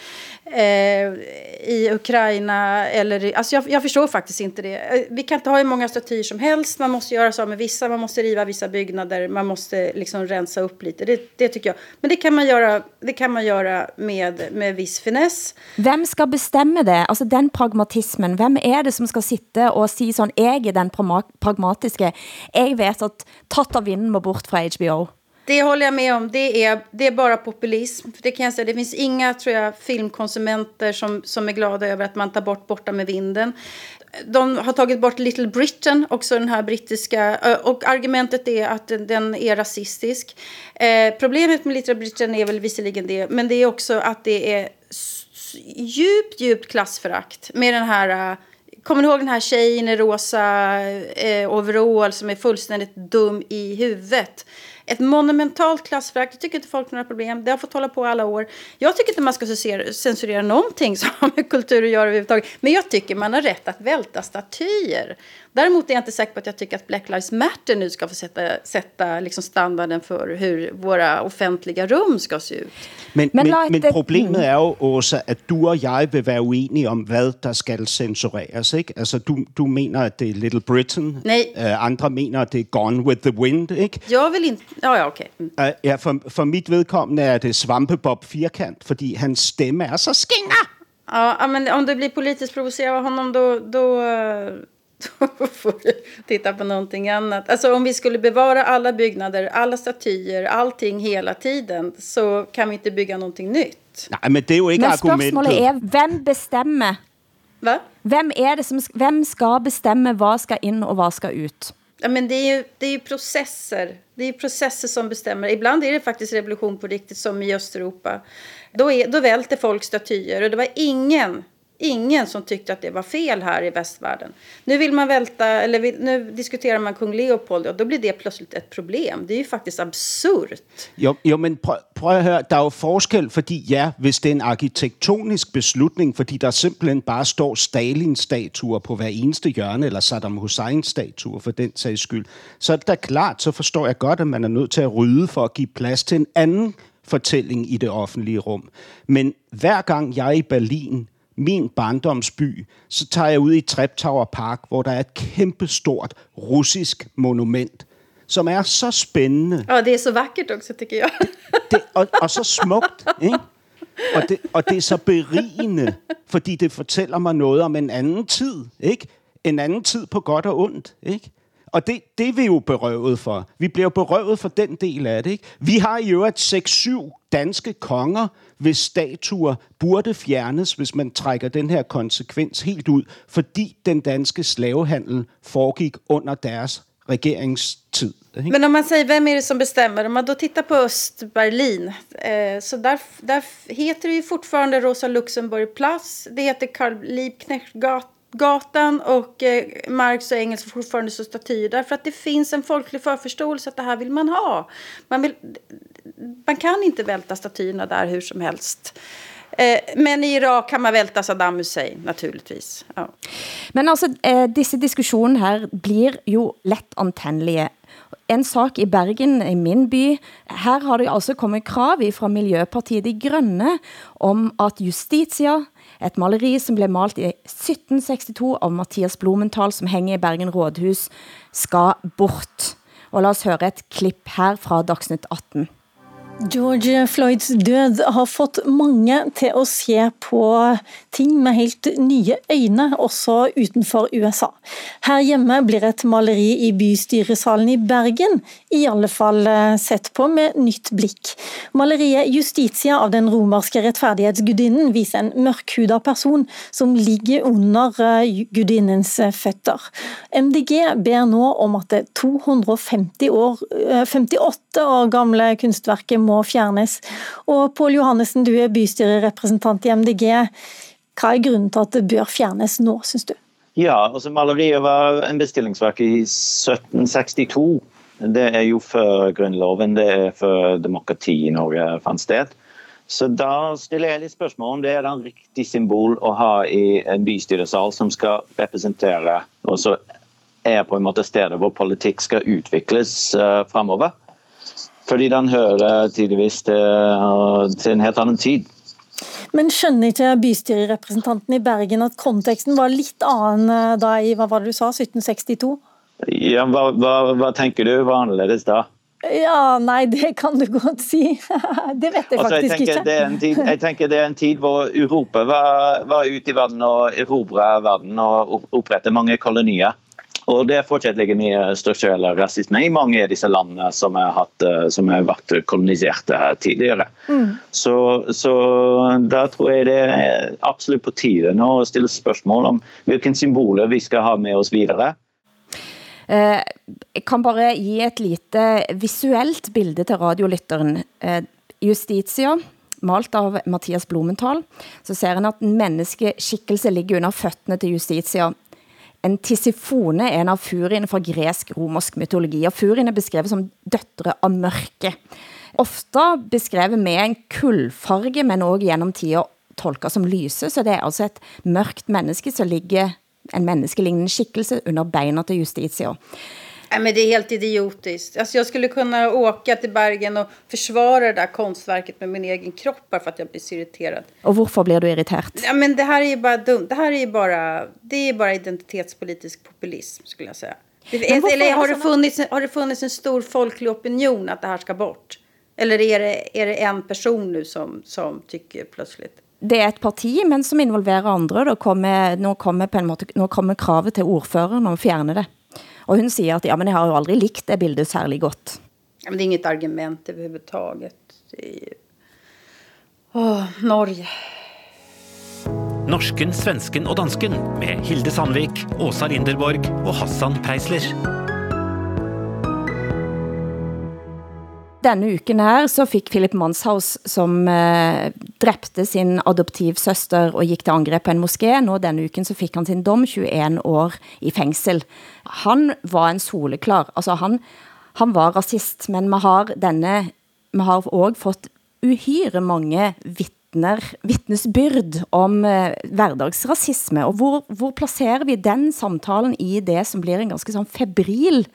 eh, i Ukraina. Eller, alltså jag, jag, förstår faktiskt inte det. Vi kan inte ha hur många statyer som helst. Man måste göra så med vissa. Man måste riva vissa byggnader. Man måste liksom rensa upp lite. Det, det tycker jag. Men det kan man göra, det kan man göra med, med viss finess. Vem ska bestämma det? Alltså den pragmatismen. Vem är det som ska sitta och säga sån, jag är den pragmatiska. Jag vet att tatt av vinden må bort från HBO. Det håller jag med om. Det är, det är bara populism. Det kan jag säga. Det finns inga tror jag, filmkonsumenter som, som är glada över att man tar bort Borta med vinden. De har tagit bort Little Britain, också den här brittiska. Eh, och argumentet är att den är rasistisk. Eh, problemet med Little Britain är väl visserligen det. Men det är också att det är djupt, djupt klassförakt med den här eh, kommer ni ihåg den här tjejen i rosa eh, overall som är fullständigt dum i huvudet? Ett monumentalt klassförakt. det tycker inte folk har några problem. Det har fått hålla på alla år. Jag tycker inte man ska censurera, censurera någonting som har med kultur att göra överhuvudtaget. Men jag tycker man har rätt att välta statyer. Däremot är jag inte säker på att jag tycker att Black Lives Matter nu ska få sätta, sätta liksom standarden för hur våra offentliga rum ska se ut. Men, men, men, men problemet är ju, Åsa, att du och jag vill vara oeniga om vad som ska censureras. Ikke? Altså, du, du menar att det är Little Britain. Nej. Uh, andra menar att det är Gone with the Wind. Ikke? Jag vill inte... Ja, ja, okej. Okay. Mm. Uh, ja, för, för mitt vedkommande är det Svampebob Fyrkant, för hans stämma är så skinga. Ja, men om du blir politiskt provocerad av honom då, då, då får du titta på någonting annat. Alltså om vi skulle bevara alla byggnader, alla statyer, allting hela tiden så kan vi inte bygga någonting nytt. Nej, men det är ju inte men är, vem bestämmer? Va? Vem, är det som, vem ska bestämma vad ska in och vad ska ut? Ja, men det är ju det är processer. Det är processer som bestämmer. Ibland är det faktiskt revolution på riktigt, som i Östeuropa. Då, är, då välter folk statyer och det var ingen ingen som tyckte att det var fel här i västvärlden. Nu vill man välta, eller nu diskuterar man kung Leopold och då blir det plötsligt ett problem. Det är ju faktiskt absurt. Jo, jo men pröv prøv at det är er jo forskel, för ja, om det är en arkitektonisk beslutning, för der simpelthen bara står Stalin-statuer på varenda hjörne eller Saddam Hussein-statuer för den sags skull. så er det da klart, så förstår jag gott att man är nødt att rydda för att ge plats till en annan fortælling i det offentlige rum. Men hver gang jeg är i Berlin min barndomsby, så tager jeg ud i Treptower Park, hvor der er et kæmpestort russisk monument, som er så spændende. Ja, det är så vackert också tycker jag. det, og, og så smukt, ikke? Og det, og det er så berigende, fordi det fortæller mig noget om en anden tid, ikke? En anden tid på godt og ondt, ikke? Og det, det er vi jo berøvet for. Vi bliver jo berøvet for den del af det. Ikke? Vi har i øvrigt 6-7 danske konger, hvis statuer burde fjernes, hvis man trækker den her konsekvens helt ud, fordi den danske slavehandel foregik under deres regeringstid. Ikke? Men om man säger vem är det som bestämmer, om man då tittar på Östberlin, eh, så där, där heter det ju fortfarande Rosa Luxemburg Luxemburgplats, det heter Karl Liebknecht gatan och eh, Marx och Engels fortfarande så statyer därför att det finns en folklig förförståelse att det här vill man ha. Man, vill, man kan inte välta statyerna där hur som helst. Eh, men i Irak kan man välta Saddam Hussein naturligtvis. Ja. Men alltså, eh, disse diskussioner här blir ju lätt antändliga. En sak i Bergen, i min by, här har det alltså kommit krav från Miljöpartiet de gröna om att Justitia et maleri som blev malt i 1762 av Mathias Blumenthal, som hænger i Bergen Rådhus, skal bort. Og lad os høre et klipp her fra Dagsnytt 18. George Floyds död har fått många till att se på ting med helt nya ögon också utanför USA. Här hemma blir ett maleri i bystyresalen i Bergen i alla fall eh, sett på med nytt blick. Maleriet Justitia av den romerske rättfärdighetsgudinnan visar en mörkhudad person som ligger under eh, gudinnans gudinnens. Eh, MDG ber nu om att det 250 år, 58 år må fjernes. Og Pål Johannessen, du er bystyrerepresentant i MDG. Hva er grunnen til at det bør fjernes nå, syns du? Ja, altså Maleriet var en bestillingsverk i 1762. Det er jo før Grunnloven, det er før demokrati i Norge fant sted. Så da stiller jeg litt spørsmål om det er en riktig symbol å ha i en bystyresal som skal representere og så er på en måte stedet hvor politikk skal utvikles uh, framover. Fordi den hører tydeligvis til, til en helt annen tid. Men skjønner ikke bystyrerepresentanten i Bergen at konteksten var litt annen eh, da i hva var det du sa, 1762? Ja, hva, hva, hva tenker du var annerledes da? Ja, nei, det kan du godt si. det vet jeg altså, faktisk jeg ikke. Tid, jeg tenker det er en tid hvor Europa var, var ute i verden og erobra verden og opprette mange kolonier. Og det fortsatt ligger mye strukturell rasisme i mange av disse landene som har, hatt, eh, som har vært koloniserte tidligere. Mm. Så, så da tror jeg det er absolutt på tide nå å stille spørsmål om hvilke symboler vi skal ha med oss videre. Eh, jeg kan bare gi et lite visuelt bilde til radiolytteren. Eh, Justitia, malt av Mathias Blumenthal, så ser en at en menneskeskikkelse ligger under føttene til Justitia en Tisifone er en av furiene fra gresk-romersk mytologi, og furiene er beskrevet som døtre av mørket. Ofte beskrevet med en kullfarge, men også gjennom tida tolka som lyse, så det er altså et mørkt menneske som ligger en menneskelignende skikkelse under beina til Justitia. Nej, men det är helt idiotiskt. Alltså jag skulle kunna åka till Bergen och försvara det där konstverket med min egen kropp bara för att jag blir så irriterad. Och varför blir du irriterad? Ja, men det här är ju bara dumt. Det här är bara, det är bara identitetspolitisk populism skulle jag säga. Eller har det, funnits, har det funnits en stor folklig opinion att det här ska bort? Eller är det, är det en person nu som, som tycker plötsligt? det er et parti, men som involverer andre. Da kommer, nå, kommer på en måte, nå kommer kravet til ordføreren om at fjerne det. Og hun siger at ja, men jeg har jo aldrig likt det bildet særlig godt. Ja, men det er inget argument överhuvudtaget. Åh, Norge. Norsken, svensken og dansken med Hilde Sandvik, Åsa Linderborg og Hassan Preisler. Denne uken her så fick Philip Manshaus, som eh, dræbte sin adoptivsøster og gik til angrepp på en moské, nå denne uken så fick han sin dom 21 år i fængsel. Han var en soleklar, altså han, han var rasist, men vi har denne, man har også fått uhyre mange vittner, vittnesbyrd om eh, hverdagsrasisme, og hvor, hvor placerer vi den samtalen i det, som blir en ganske sånn febril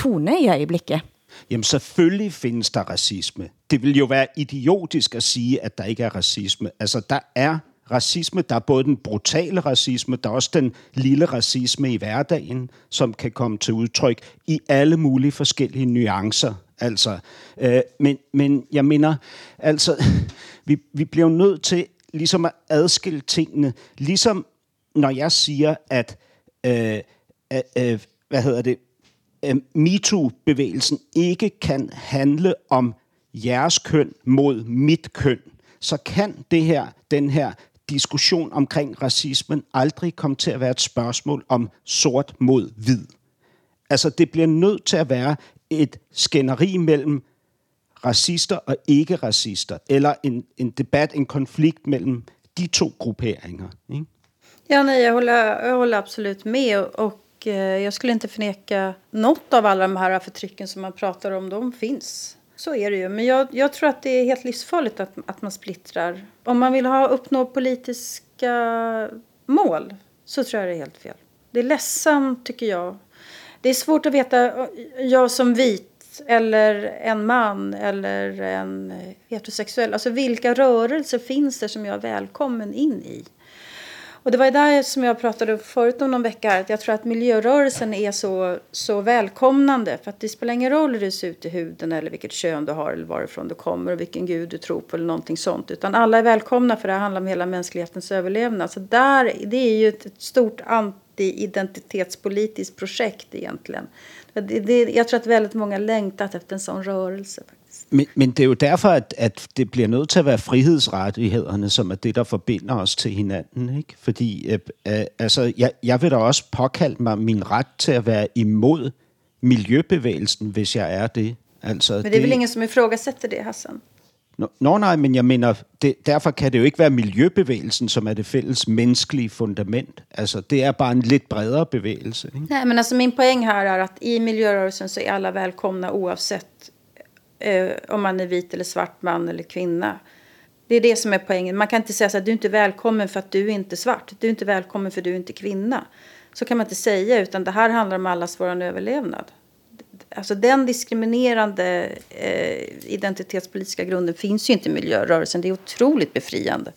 tone i øjeblikket? Jamen selvfølgelig findes der racisme. Det vil jo være idiotisk at sige, at der ikke er racisme. Altså, der er racisme. Der er både den brutale racisme, der er også den lille racisme i hverdagen, som kan komme til udtryk i alle mulige forskellige nuancer. Altså, øh, men, men jeg mener, altså, vi, vi bliver nødt til ligesom at adskille tingene. Ligesom når jeg siger, at, øh, øh, hvad hedder det, Øh, MeToo-bevægelsen ikke kan handle om jeres køn mod mit køn, så kan det her, den her diskussion omkring racismen aldrig komme til at være et spørgsmål om sort mod hvid. Altså, det bliver nødt til at være et skænderi mellem racister og ikke-racister, eller en, en debat, en konflikt mellem de to grupperinger. Ikke? Ja, nej, jag håller, jag håller absolut med. Och Eh, jag skulle inte förneka något av alla de här förtrycken som man pratar om. De finns. Så är det ju. Men jag, jag tror att det är helt livsfarligt att, att man splittrar. Om man vill ha, uppnå politiska mål så tror jag det är helt fel. Det är ledsamt tycker jag. Det är svårt att veta, eh, jag som vit eller en man eller en eh, heterosexuell. Alltså vilka rörelser finns det som jag är välkommen in i? Och det var där som jag pratade förut om någon vecka att jag tror att miljörörelsen är så, så välkomnande. För att det spelar ingen roll hur du ser ut i huden eller vilket kön du har eller varifrån du kommer och vilken gud du tror på eller någonting sånt. Utan alla är välkomna för det här handlar om hela mänsklighetens överlevnad. Så där, det är ju ett stort anti-identitetspolitiskt projekt egentligen. Det, det, jag tror att väldigt många längtat efter en sån rörelse. Men, men det er jo derfor, at, at det bliver nødt til at være frihedsrettighederne, som er det, der forbinder os til hinanden. Ikke? Fordi øh, øh, altså, jeg, jeg vil da også påkalde mig min ret til at være imod miljøbevægelsen, hvis jeg er det. Altså, men det er det, vel ingen, som ifrågasätter det, Hassan? Nå, nej, men jeg mener, det, derfor kan det jo ikke være miljøbevægelsen, som er det fælles menneskelige fundament. Altså, det er bare en lidt bredere bevægelse. Ikke? Nej, men alltså min poäng här är att i miljörörelsen så är alla välkomna oavsett eh, om man är vit eller svart man eller kvinna. Det är det som är poängen. Man kan inte säga så att du är inte välkommen för att du är inte svart. Du är inte välkommen för att du är inte kvinna. Så kan man inte säga, utan det här handlar om allas vår överlevnad. Alltså den diskriminerande eh, identitetspolitiska grunden finns ju inte i miljörörelsen. Det är otroligt befriande.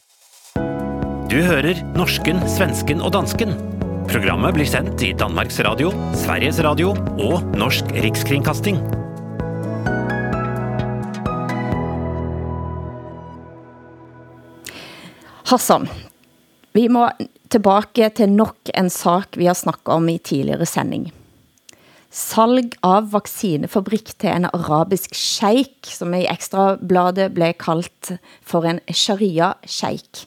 Du hører norsken, svensken och dansken. Programmet blir sendt i Danmarks Radio, Sveriges Radio och Norsk Rikskringkasting. Hassan, vi må tillbaka til nok en sak vi har snakket om i tidligere sending. Salg av vaccinefabrikk til en arabisk sheik, som i ekstrabladet blev kaldt for en sharia-sheik.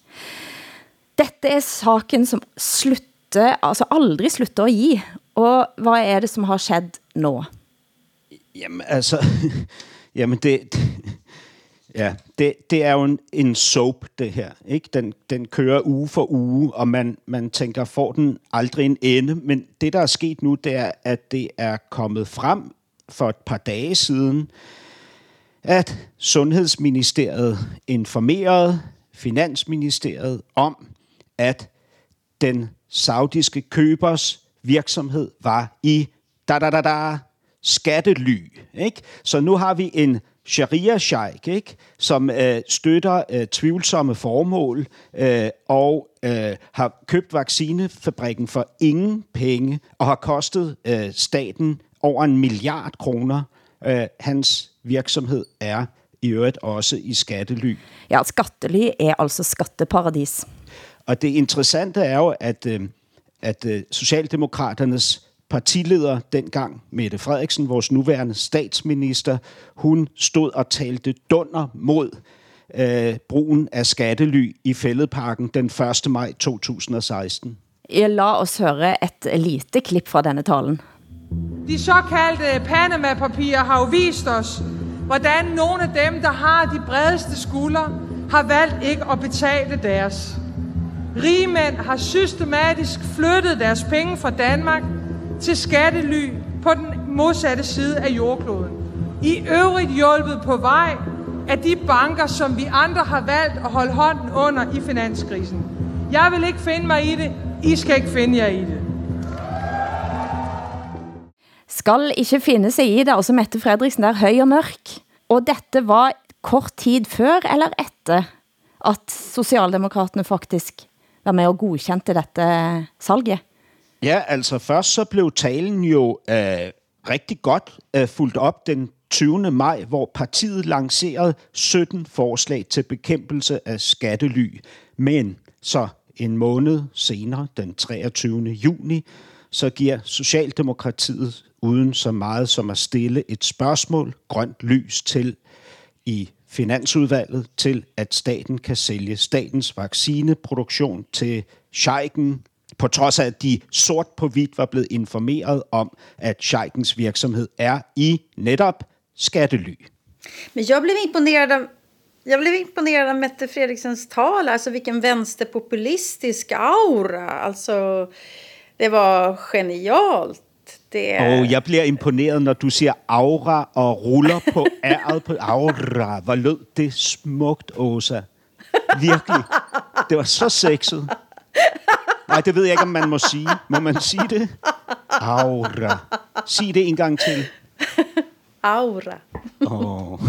Dette er saken som slutter, altså aldrig slutter at ge. Og hvad er det som har skett nu? Jamen altså, jamen det, Ja, det, det er jo en, en soap, det her. Ikke? Den, den kører uge for uge, og man, man tænker, får den aldrig en ende? Men det, der er sket nu, det er, at det er kommet frem for et par dage siden, at Sundhedsministeriet informerede Finansministeriet om, at den saudiske købers virksomhed var i da da da da skattely. Ikke? Så nu har vi en sharia-sheik, ikke? som øh, støtter øh, tvivlsomme formål øh, og øh, har købt vaccinefabrikken for ingen penge og har kostet øh, staten over en milliard kroner. Øh, hans virksomhed er i øvrigt også i skattely. Ja, skattely er altså skatteparadis. Og det interessante er jo, at, øh, at øh, Socialdemokraternes partileder dengang, Mette Frederiksen, vores nuværende statsminister, hun stod og talte dunder mod øh, brugen af skattely i Fælledparken den 1. maj 2016. Lad os høre et lite klip fra denne talen. De såkaldte Panama-papirer har jo vist os, hvordan nogle af dem, der har de bredeste skuldre, har valgt ikke at betale deres. Rige mænd har systematisk flyttet deres penge fra Danmark til skattely på den modsatte side af jordkloden. I øvrigt hjulpet på vej af de banker, som vi andre har valgt at holde hånden under i finanskrisen. Jeg vil ikke finde mig i det. I skal ikke finde jer i det. Skal ikke finde sig i det, altså Mette Fredriksen der høj og mørk. Og dette var kort tid før eller efter, at Socialdemokraterne faktisk var med og godkendte dette salget. Ja, altså først så blev talen jo øh, rigtig godt øh, fuldt op den 20. maj, hvor partiet lancerede 17 forslag til bekæmpelse af skattely. Men så en måned senere, den 23. juni, så giver Socialdemokratiet uden så meget som at stille et spørgsmål, grønt lys til i Finansudvalget til, at staten kan sælge statens vaccineproduktion til Scheiken, på trods af, at de sort på hvidt var blevet informeret om, at Scheikens virksomhed er i netop skattely. Men jag blev imponerad av jag blev imponerad av Mette Fredriksens tal, alltså vilken vänsterpopulistisk aura. Alltså, det var genialt. Det. Og jeg bliver imponeret, når du siger aura og ruller på æret på aura. Hvor lød det smukt, Åsa. Virkelig. Det var så sexet. Nej, det ved jeg ikke, om man må sige. Må man sige det? Aura. Sig det en gang til. Aura. Oh.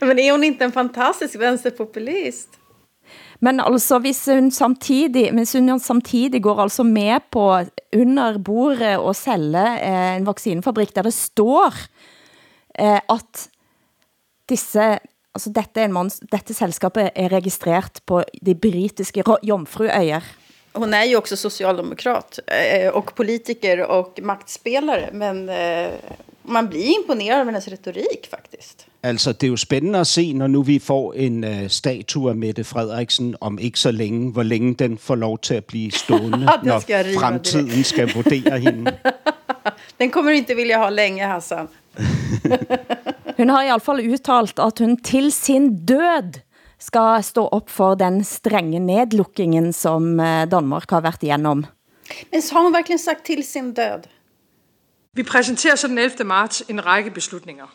Men är hon inte en fantastisk vänsterpopulist? Men altså, hvis hun samtidig, hvis hun samtidig går altså med på under bordet og sælge eh, en vaccinefabrik, der det står eh, at disse, altså dette, er en mans, dette selskapet er registreret på de britiske Jomfruøyer. Hon är ju också socialdemokrat eh, och politiker och maktspelare, men eh, man blir imponerad av hennes retorik faktiskt. Altså, det er jo spændende at se, når nu vi får en uh, statue af Mette Frederiksen om ikke så længe, hvor længe den får lov til at blive stående, når fremtiden det. skal vurdere hende. Den kommer du inte vilja ha længe, Hassan. hun har i hvert fall udtalt, at hun til sin død skal stå op for den strenge nedlukkingen, som eh, Danmark har været igennem. Men har hun verkligen sagt til sin død? Vi præsenterer så den 11. marts en række beslutninger.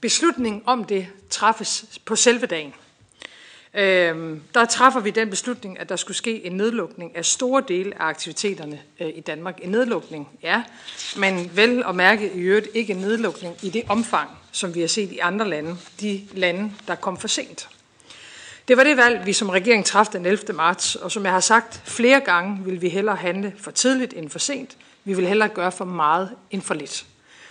Beslutningen om det træffes på selve dagen. Øhm, der træffer vi den beslutning, at der skulle ske en nedlukning af store dele af aktiviteterne øh, i Danmark. En nedlukning, ja, men vel at mærke i øvrigt ikke en nedlukning i det omfang, som vi har set i andre lande, de lande, der kom for sent. Det var det valg, vi som regering træffede den 11. marts, og som jeg har sagt flere gange, vil vi hellere handle for tidligt end for sent. Vi vil hellere gøre for meget end for lidt.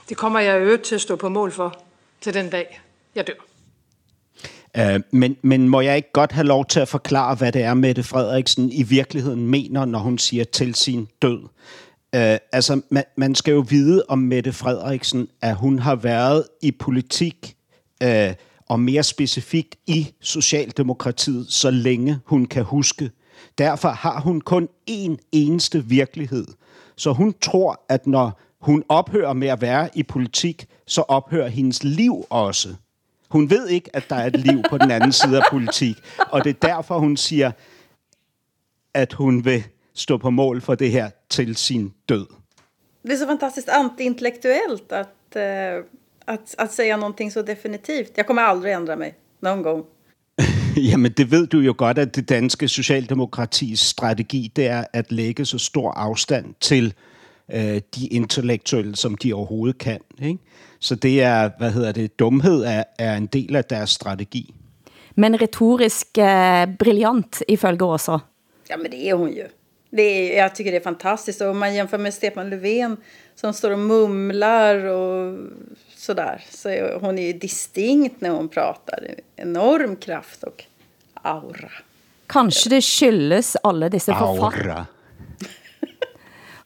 Det kommer jeg i øvrigt til at stå på mål for til den dag, jeg dør. Øh, men, men må jeg ikke godt have lov til at forklare, hvad det er, Mette Frederiksen i virkeligheden mener, når hun siger til sin død? Uh, altså, man, man skal jo vide om Mette Frederiksen, at hun har været i politik, uh, og mere specifikt i Socialdemokratiet, så længe hun kan huske. Derfor har hun kun én eneste virkelighed. Så hun tror, at når hun ophører med at være i politik, så ophører hendes liv også. Hun ved ikke, at der er et liv på den anden side af politik, og det er derfor, hun siger, at hun vil stå på mål for det her til sin død. Det är så fantastiskt antiintellektuellt att, eh, att, att säga någonting så definitivt. Jag kommer aldrig ändra mig, någon gång. Jamen, det ved du jo godt, at det danske socialdemokratis strategi, det er at lægge så stor afstand til øh, de intellektuelle, som de overhovedet kan. Ikke? Så det er, hvad hedder det, dumhed er, er en del af deres strategi. Men retorisk eh, briljant ifølge Åsa. Ja, men det är hon ju. Det är, jag tycker det är fantastiskt. Och om man jämför med Stefan Löfven som står och mumlar och sådär. Så hon är ju distinkt när hon pratar. Enorm kraft och aura. Kanskje det skyldes alle disse forfatterne.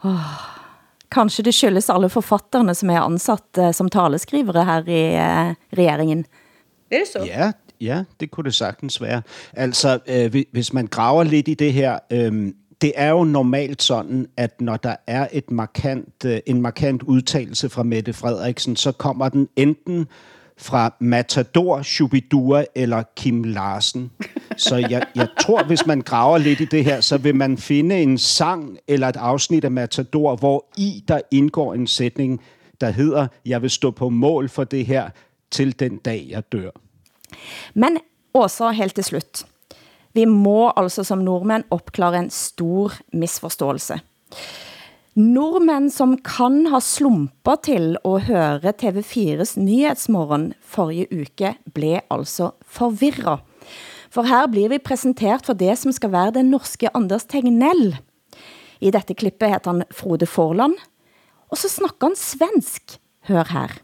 Aura. Kanskje det skyldes alle forfatterne som er ansat eh, som taleskrivere her i eh, regeringen. Er det så? Ja, ja, det kunne det sagtens være. Altså, øh, hvi- hvis man graver lidt i det her, øh, det er jo normalt sådan, at når der er et markant, øh, en markant udtalelse fra Mette Frederiksen, så kommer den enten fra Matador, Shubidua eller Kim Larsen. Så jeg, jeg tror, hvis man graver lidt i det her, så vil man finde en sang eller et afsnit af Matador, hvor i der indgår en sætning, der hedder, jeg vil stå på mål for det her til den dag, jeg dør. Men Åsa, helt til slut. Vi må altså som nordmænd opklare en stor misforståelse. Nordmenn som kan ha slumpet til att høre TV4's nyhedsmorgen forrige uke, blev altså forvirret. For her blir vi præsenteret for det, som skal være den norske Anders Tegnell. I dette klippet heter han Frode Forland, og så snakker han svensk. Hør her.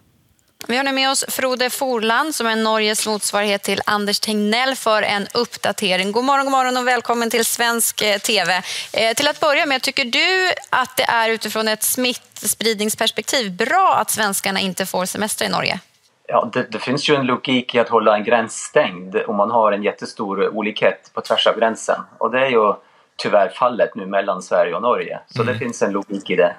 Vi har nu med oss Frode Forland som är Norges motsvarighet till Anders Tegnell för en uppdatering. God morgon, god morgon och välkommen till svensk eh, TV. Eh, till att börja med, tycker du att det är utifrån ett smittspridningsperspektiv bra att svenskarna inte får semester i Norge? Ja, det, det finns ju en logik i att hålla en gräns stängd om man har en jättestor olikhet på tvärs av gränsen. Och det är ju tyvärr fallet nu mellan Sverige och Norge. Så det finns en logik i det.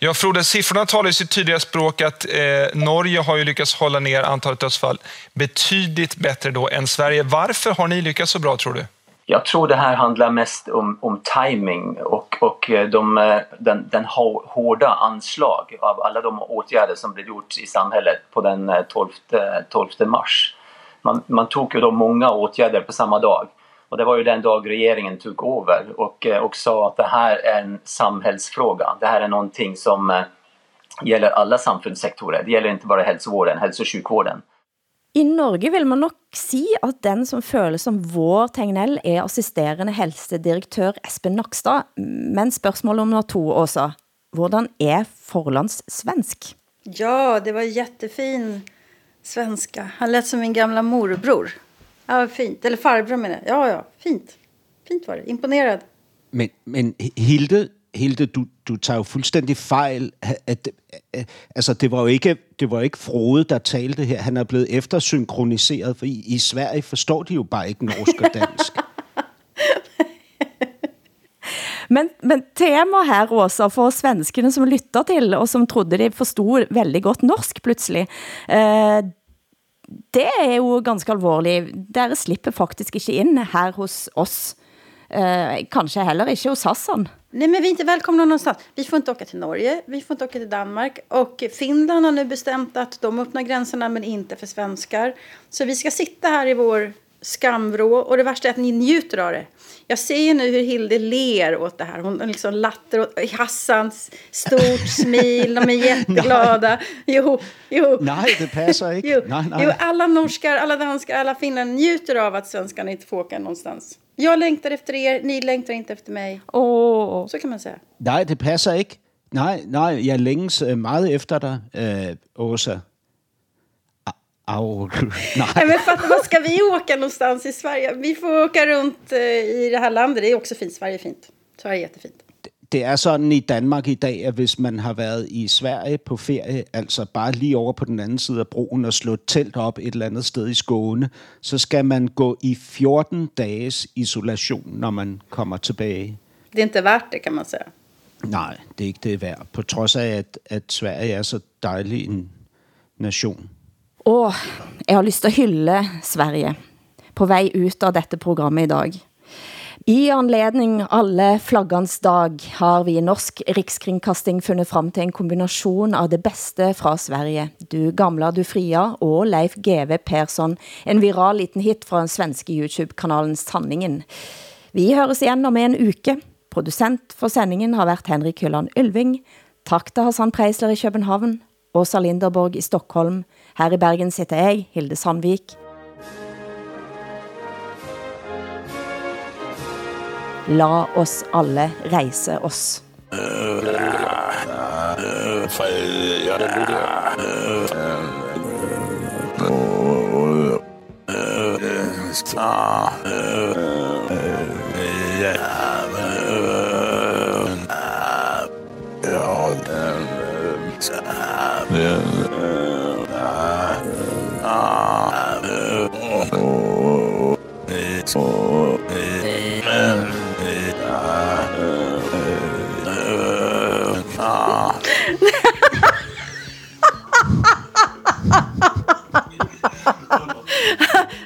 Ja, Frode, siffrorna talar ju sitt tydliga språk att eh, Norge har ju lyckats hålla ner antalet dödsfall betydligt bättre då än Sverige. Varför har ni lyckats så bra tror du? Jag tror det här handlar mest om, om timing och, och eh, de, eh, den, den hårda anslag av alla de åtgärder som blev gjort i samhället på den eh, 12, 12 mars. Man, man tog ju då många åtgärder på samma dag. Och det var ju den dag regeringen tog över och, eh, och sa att det här är en samhällsfråga. Det här är någonting som eh, gäller alla samfundssektorer. Det gäller inte bara hälsovården, hälso- och sjukvården. I Norge vil man nok si at den som føles som vår Tegnell er assisterende helsedirektør Espen Nakstad, men spørgsmålet om to også. Hvordan er Forlands svensk? Ja, det var jättefin svenska. Han lät som min gamla morbror. Ja, fint. Eller farbror menar jag. Ja, ja, fint. Fint var det. Imponerad. Men, men Hilde, Hilde du, du tager jo fuldstændig fejl. At, altså, det var jo ikke, det var ikke Frode, der talte her. Han er blevet eftersynkroniseret, for i, i Sverige forstår de jo bare ikke norsk og dansk. Men, men tema her, Åsa, for svenskene som lytter til, og som trodde de forstod veldig godt norsk plutselig, eh, det er jo ganske alvorligt. Dere slipper faktisk ikke ind her hos oss. Eh, kanske heller ikke hos Hassan. Nej, men vi är inte välkomna någonstans. Vi får inte åka till Norge, vi får inte åka till Danmark. Och Finland har nu bestämt att de öppnar gränserna, men inte för svenskar. Så vi ska sitta här i vår skamvrå. Och det värsta är att ni njuter av det. Jag ser nu hur Hilde ler åt det här. Hon liksom latter åt Hassans stort smil. De är jätteglada. Jo, jo. Nej, det passer ikke. Jo, nej, nej. jo, alla norskar, alla danskar, alla finnar njuter av att svenskarna inte får åka någonstans. Jag längtar efter er, ni längtar inte efter mig. Oh. Så kan man säga. Nej, det passer ikke. Nej, nej, jeg længes øh, meget efter dig, øh, Åsa. Au, nej. Men fatta, vad ska vi åka någonstans i Sverige? Vi får åka runt eh, i det här landet. Det är också fint. Sverige är fint. Sverige är jättefint. Det er sådan i Danmark i dag, at hvis man har været i Sverige på ferie, altså bare lige over på den anden side af broen og slå et telt op et eller andet sted i Skåne, så skal man gå i 14 dages isolation, når man kommer tilbage. Det är inte värt det kan man säga. Nej, det är inte det værd. På trods af, at, at Sverige er så dejlig en nation. Og jeg har lyst til at Sverige på vej ut av dette programmet i dag. I anledning alle flaggans dag har vi i Norsk Rikskringkasting fundet frem til en kombination av det bästa fra Sverige. Du gamla, du fria og Leif GV Persson, en viral liten hit fra den svenske YouTube-kanalen Sanningen. Vi høres igen om en uke. Producent for sendingen har været Henrik Hylland Ylving. Tak til Hassan Preisler i København, Åsa Linderborg i Stockholm. Här i Bergen sitter jag, Hilde Sandvik. La oss alla resa oss.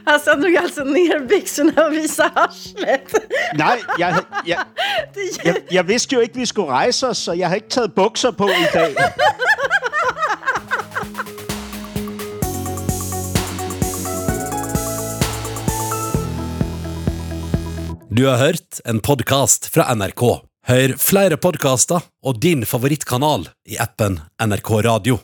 Hassan drog alltså ner byxorna och visade arslet. Nej, jeg, jeg, jeg, jeg vidste jo ikke, vi skulle rejse os, så jeg har ikke taget bukser på i Du har hørt en podcast fra NRK. Hør flere podcaster og din favorittkanal i appen NRK Radio.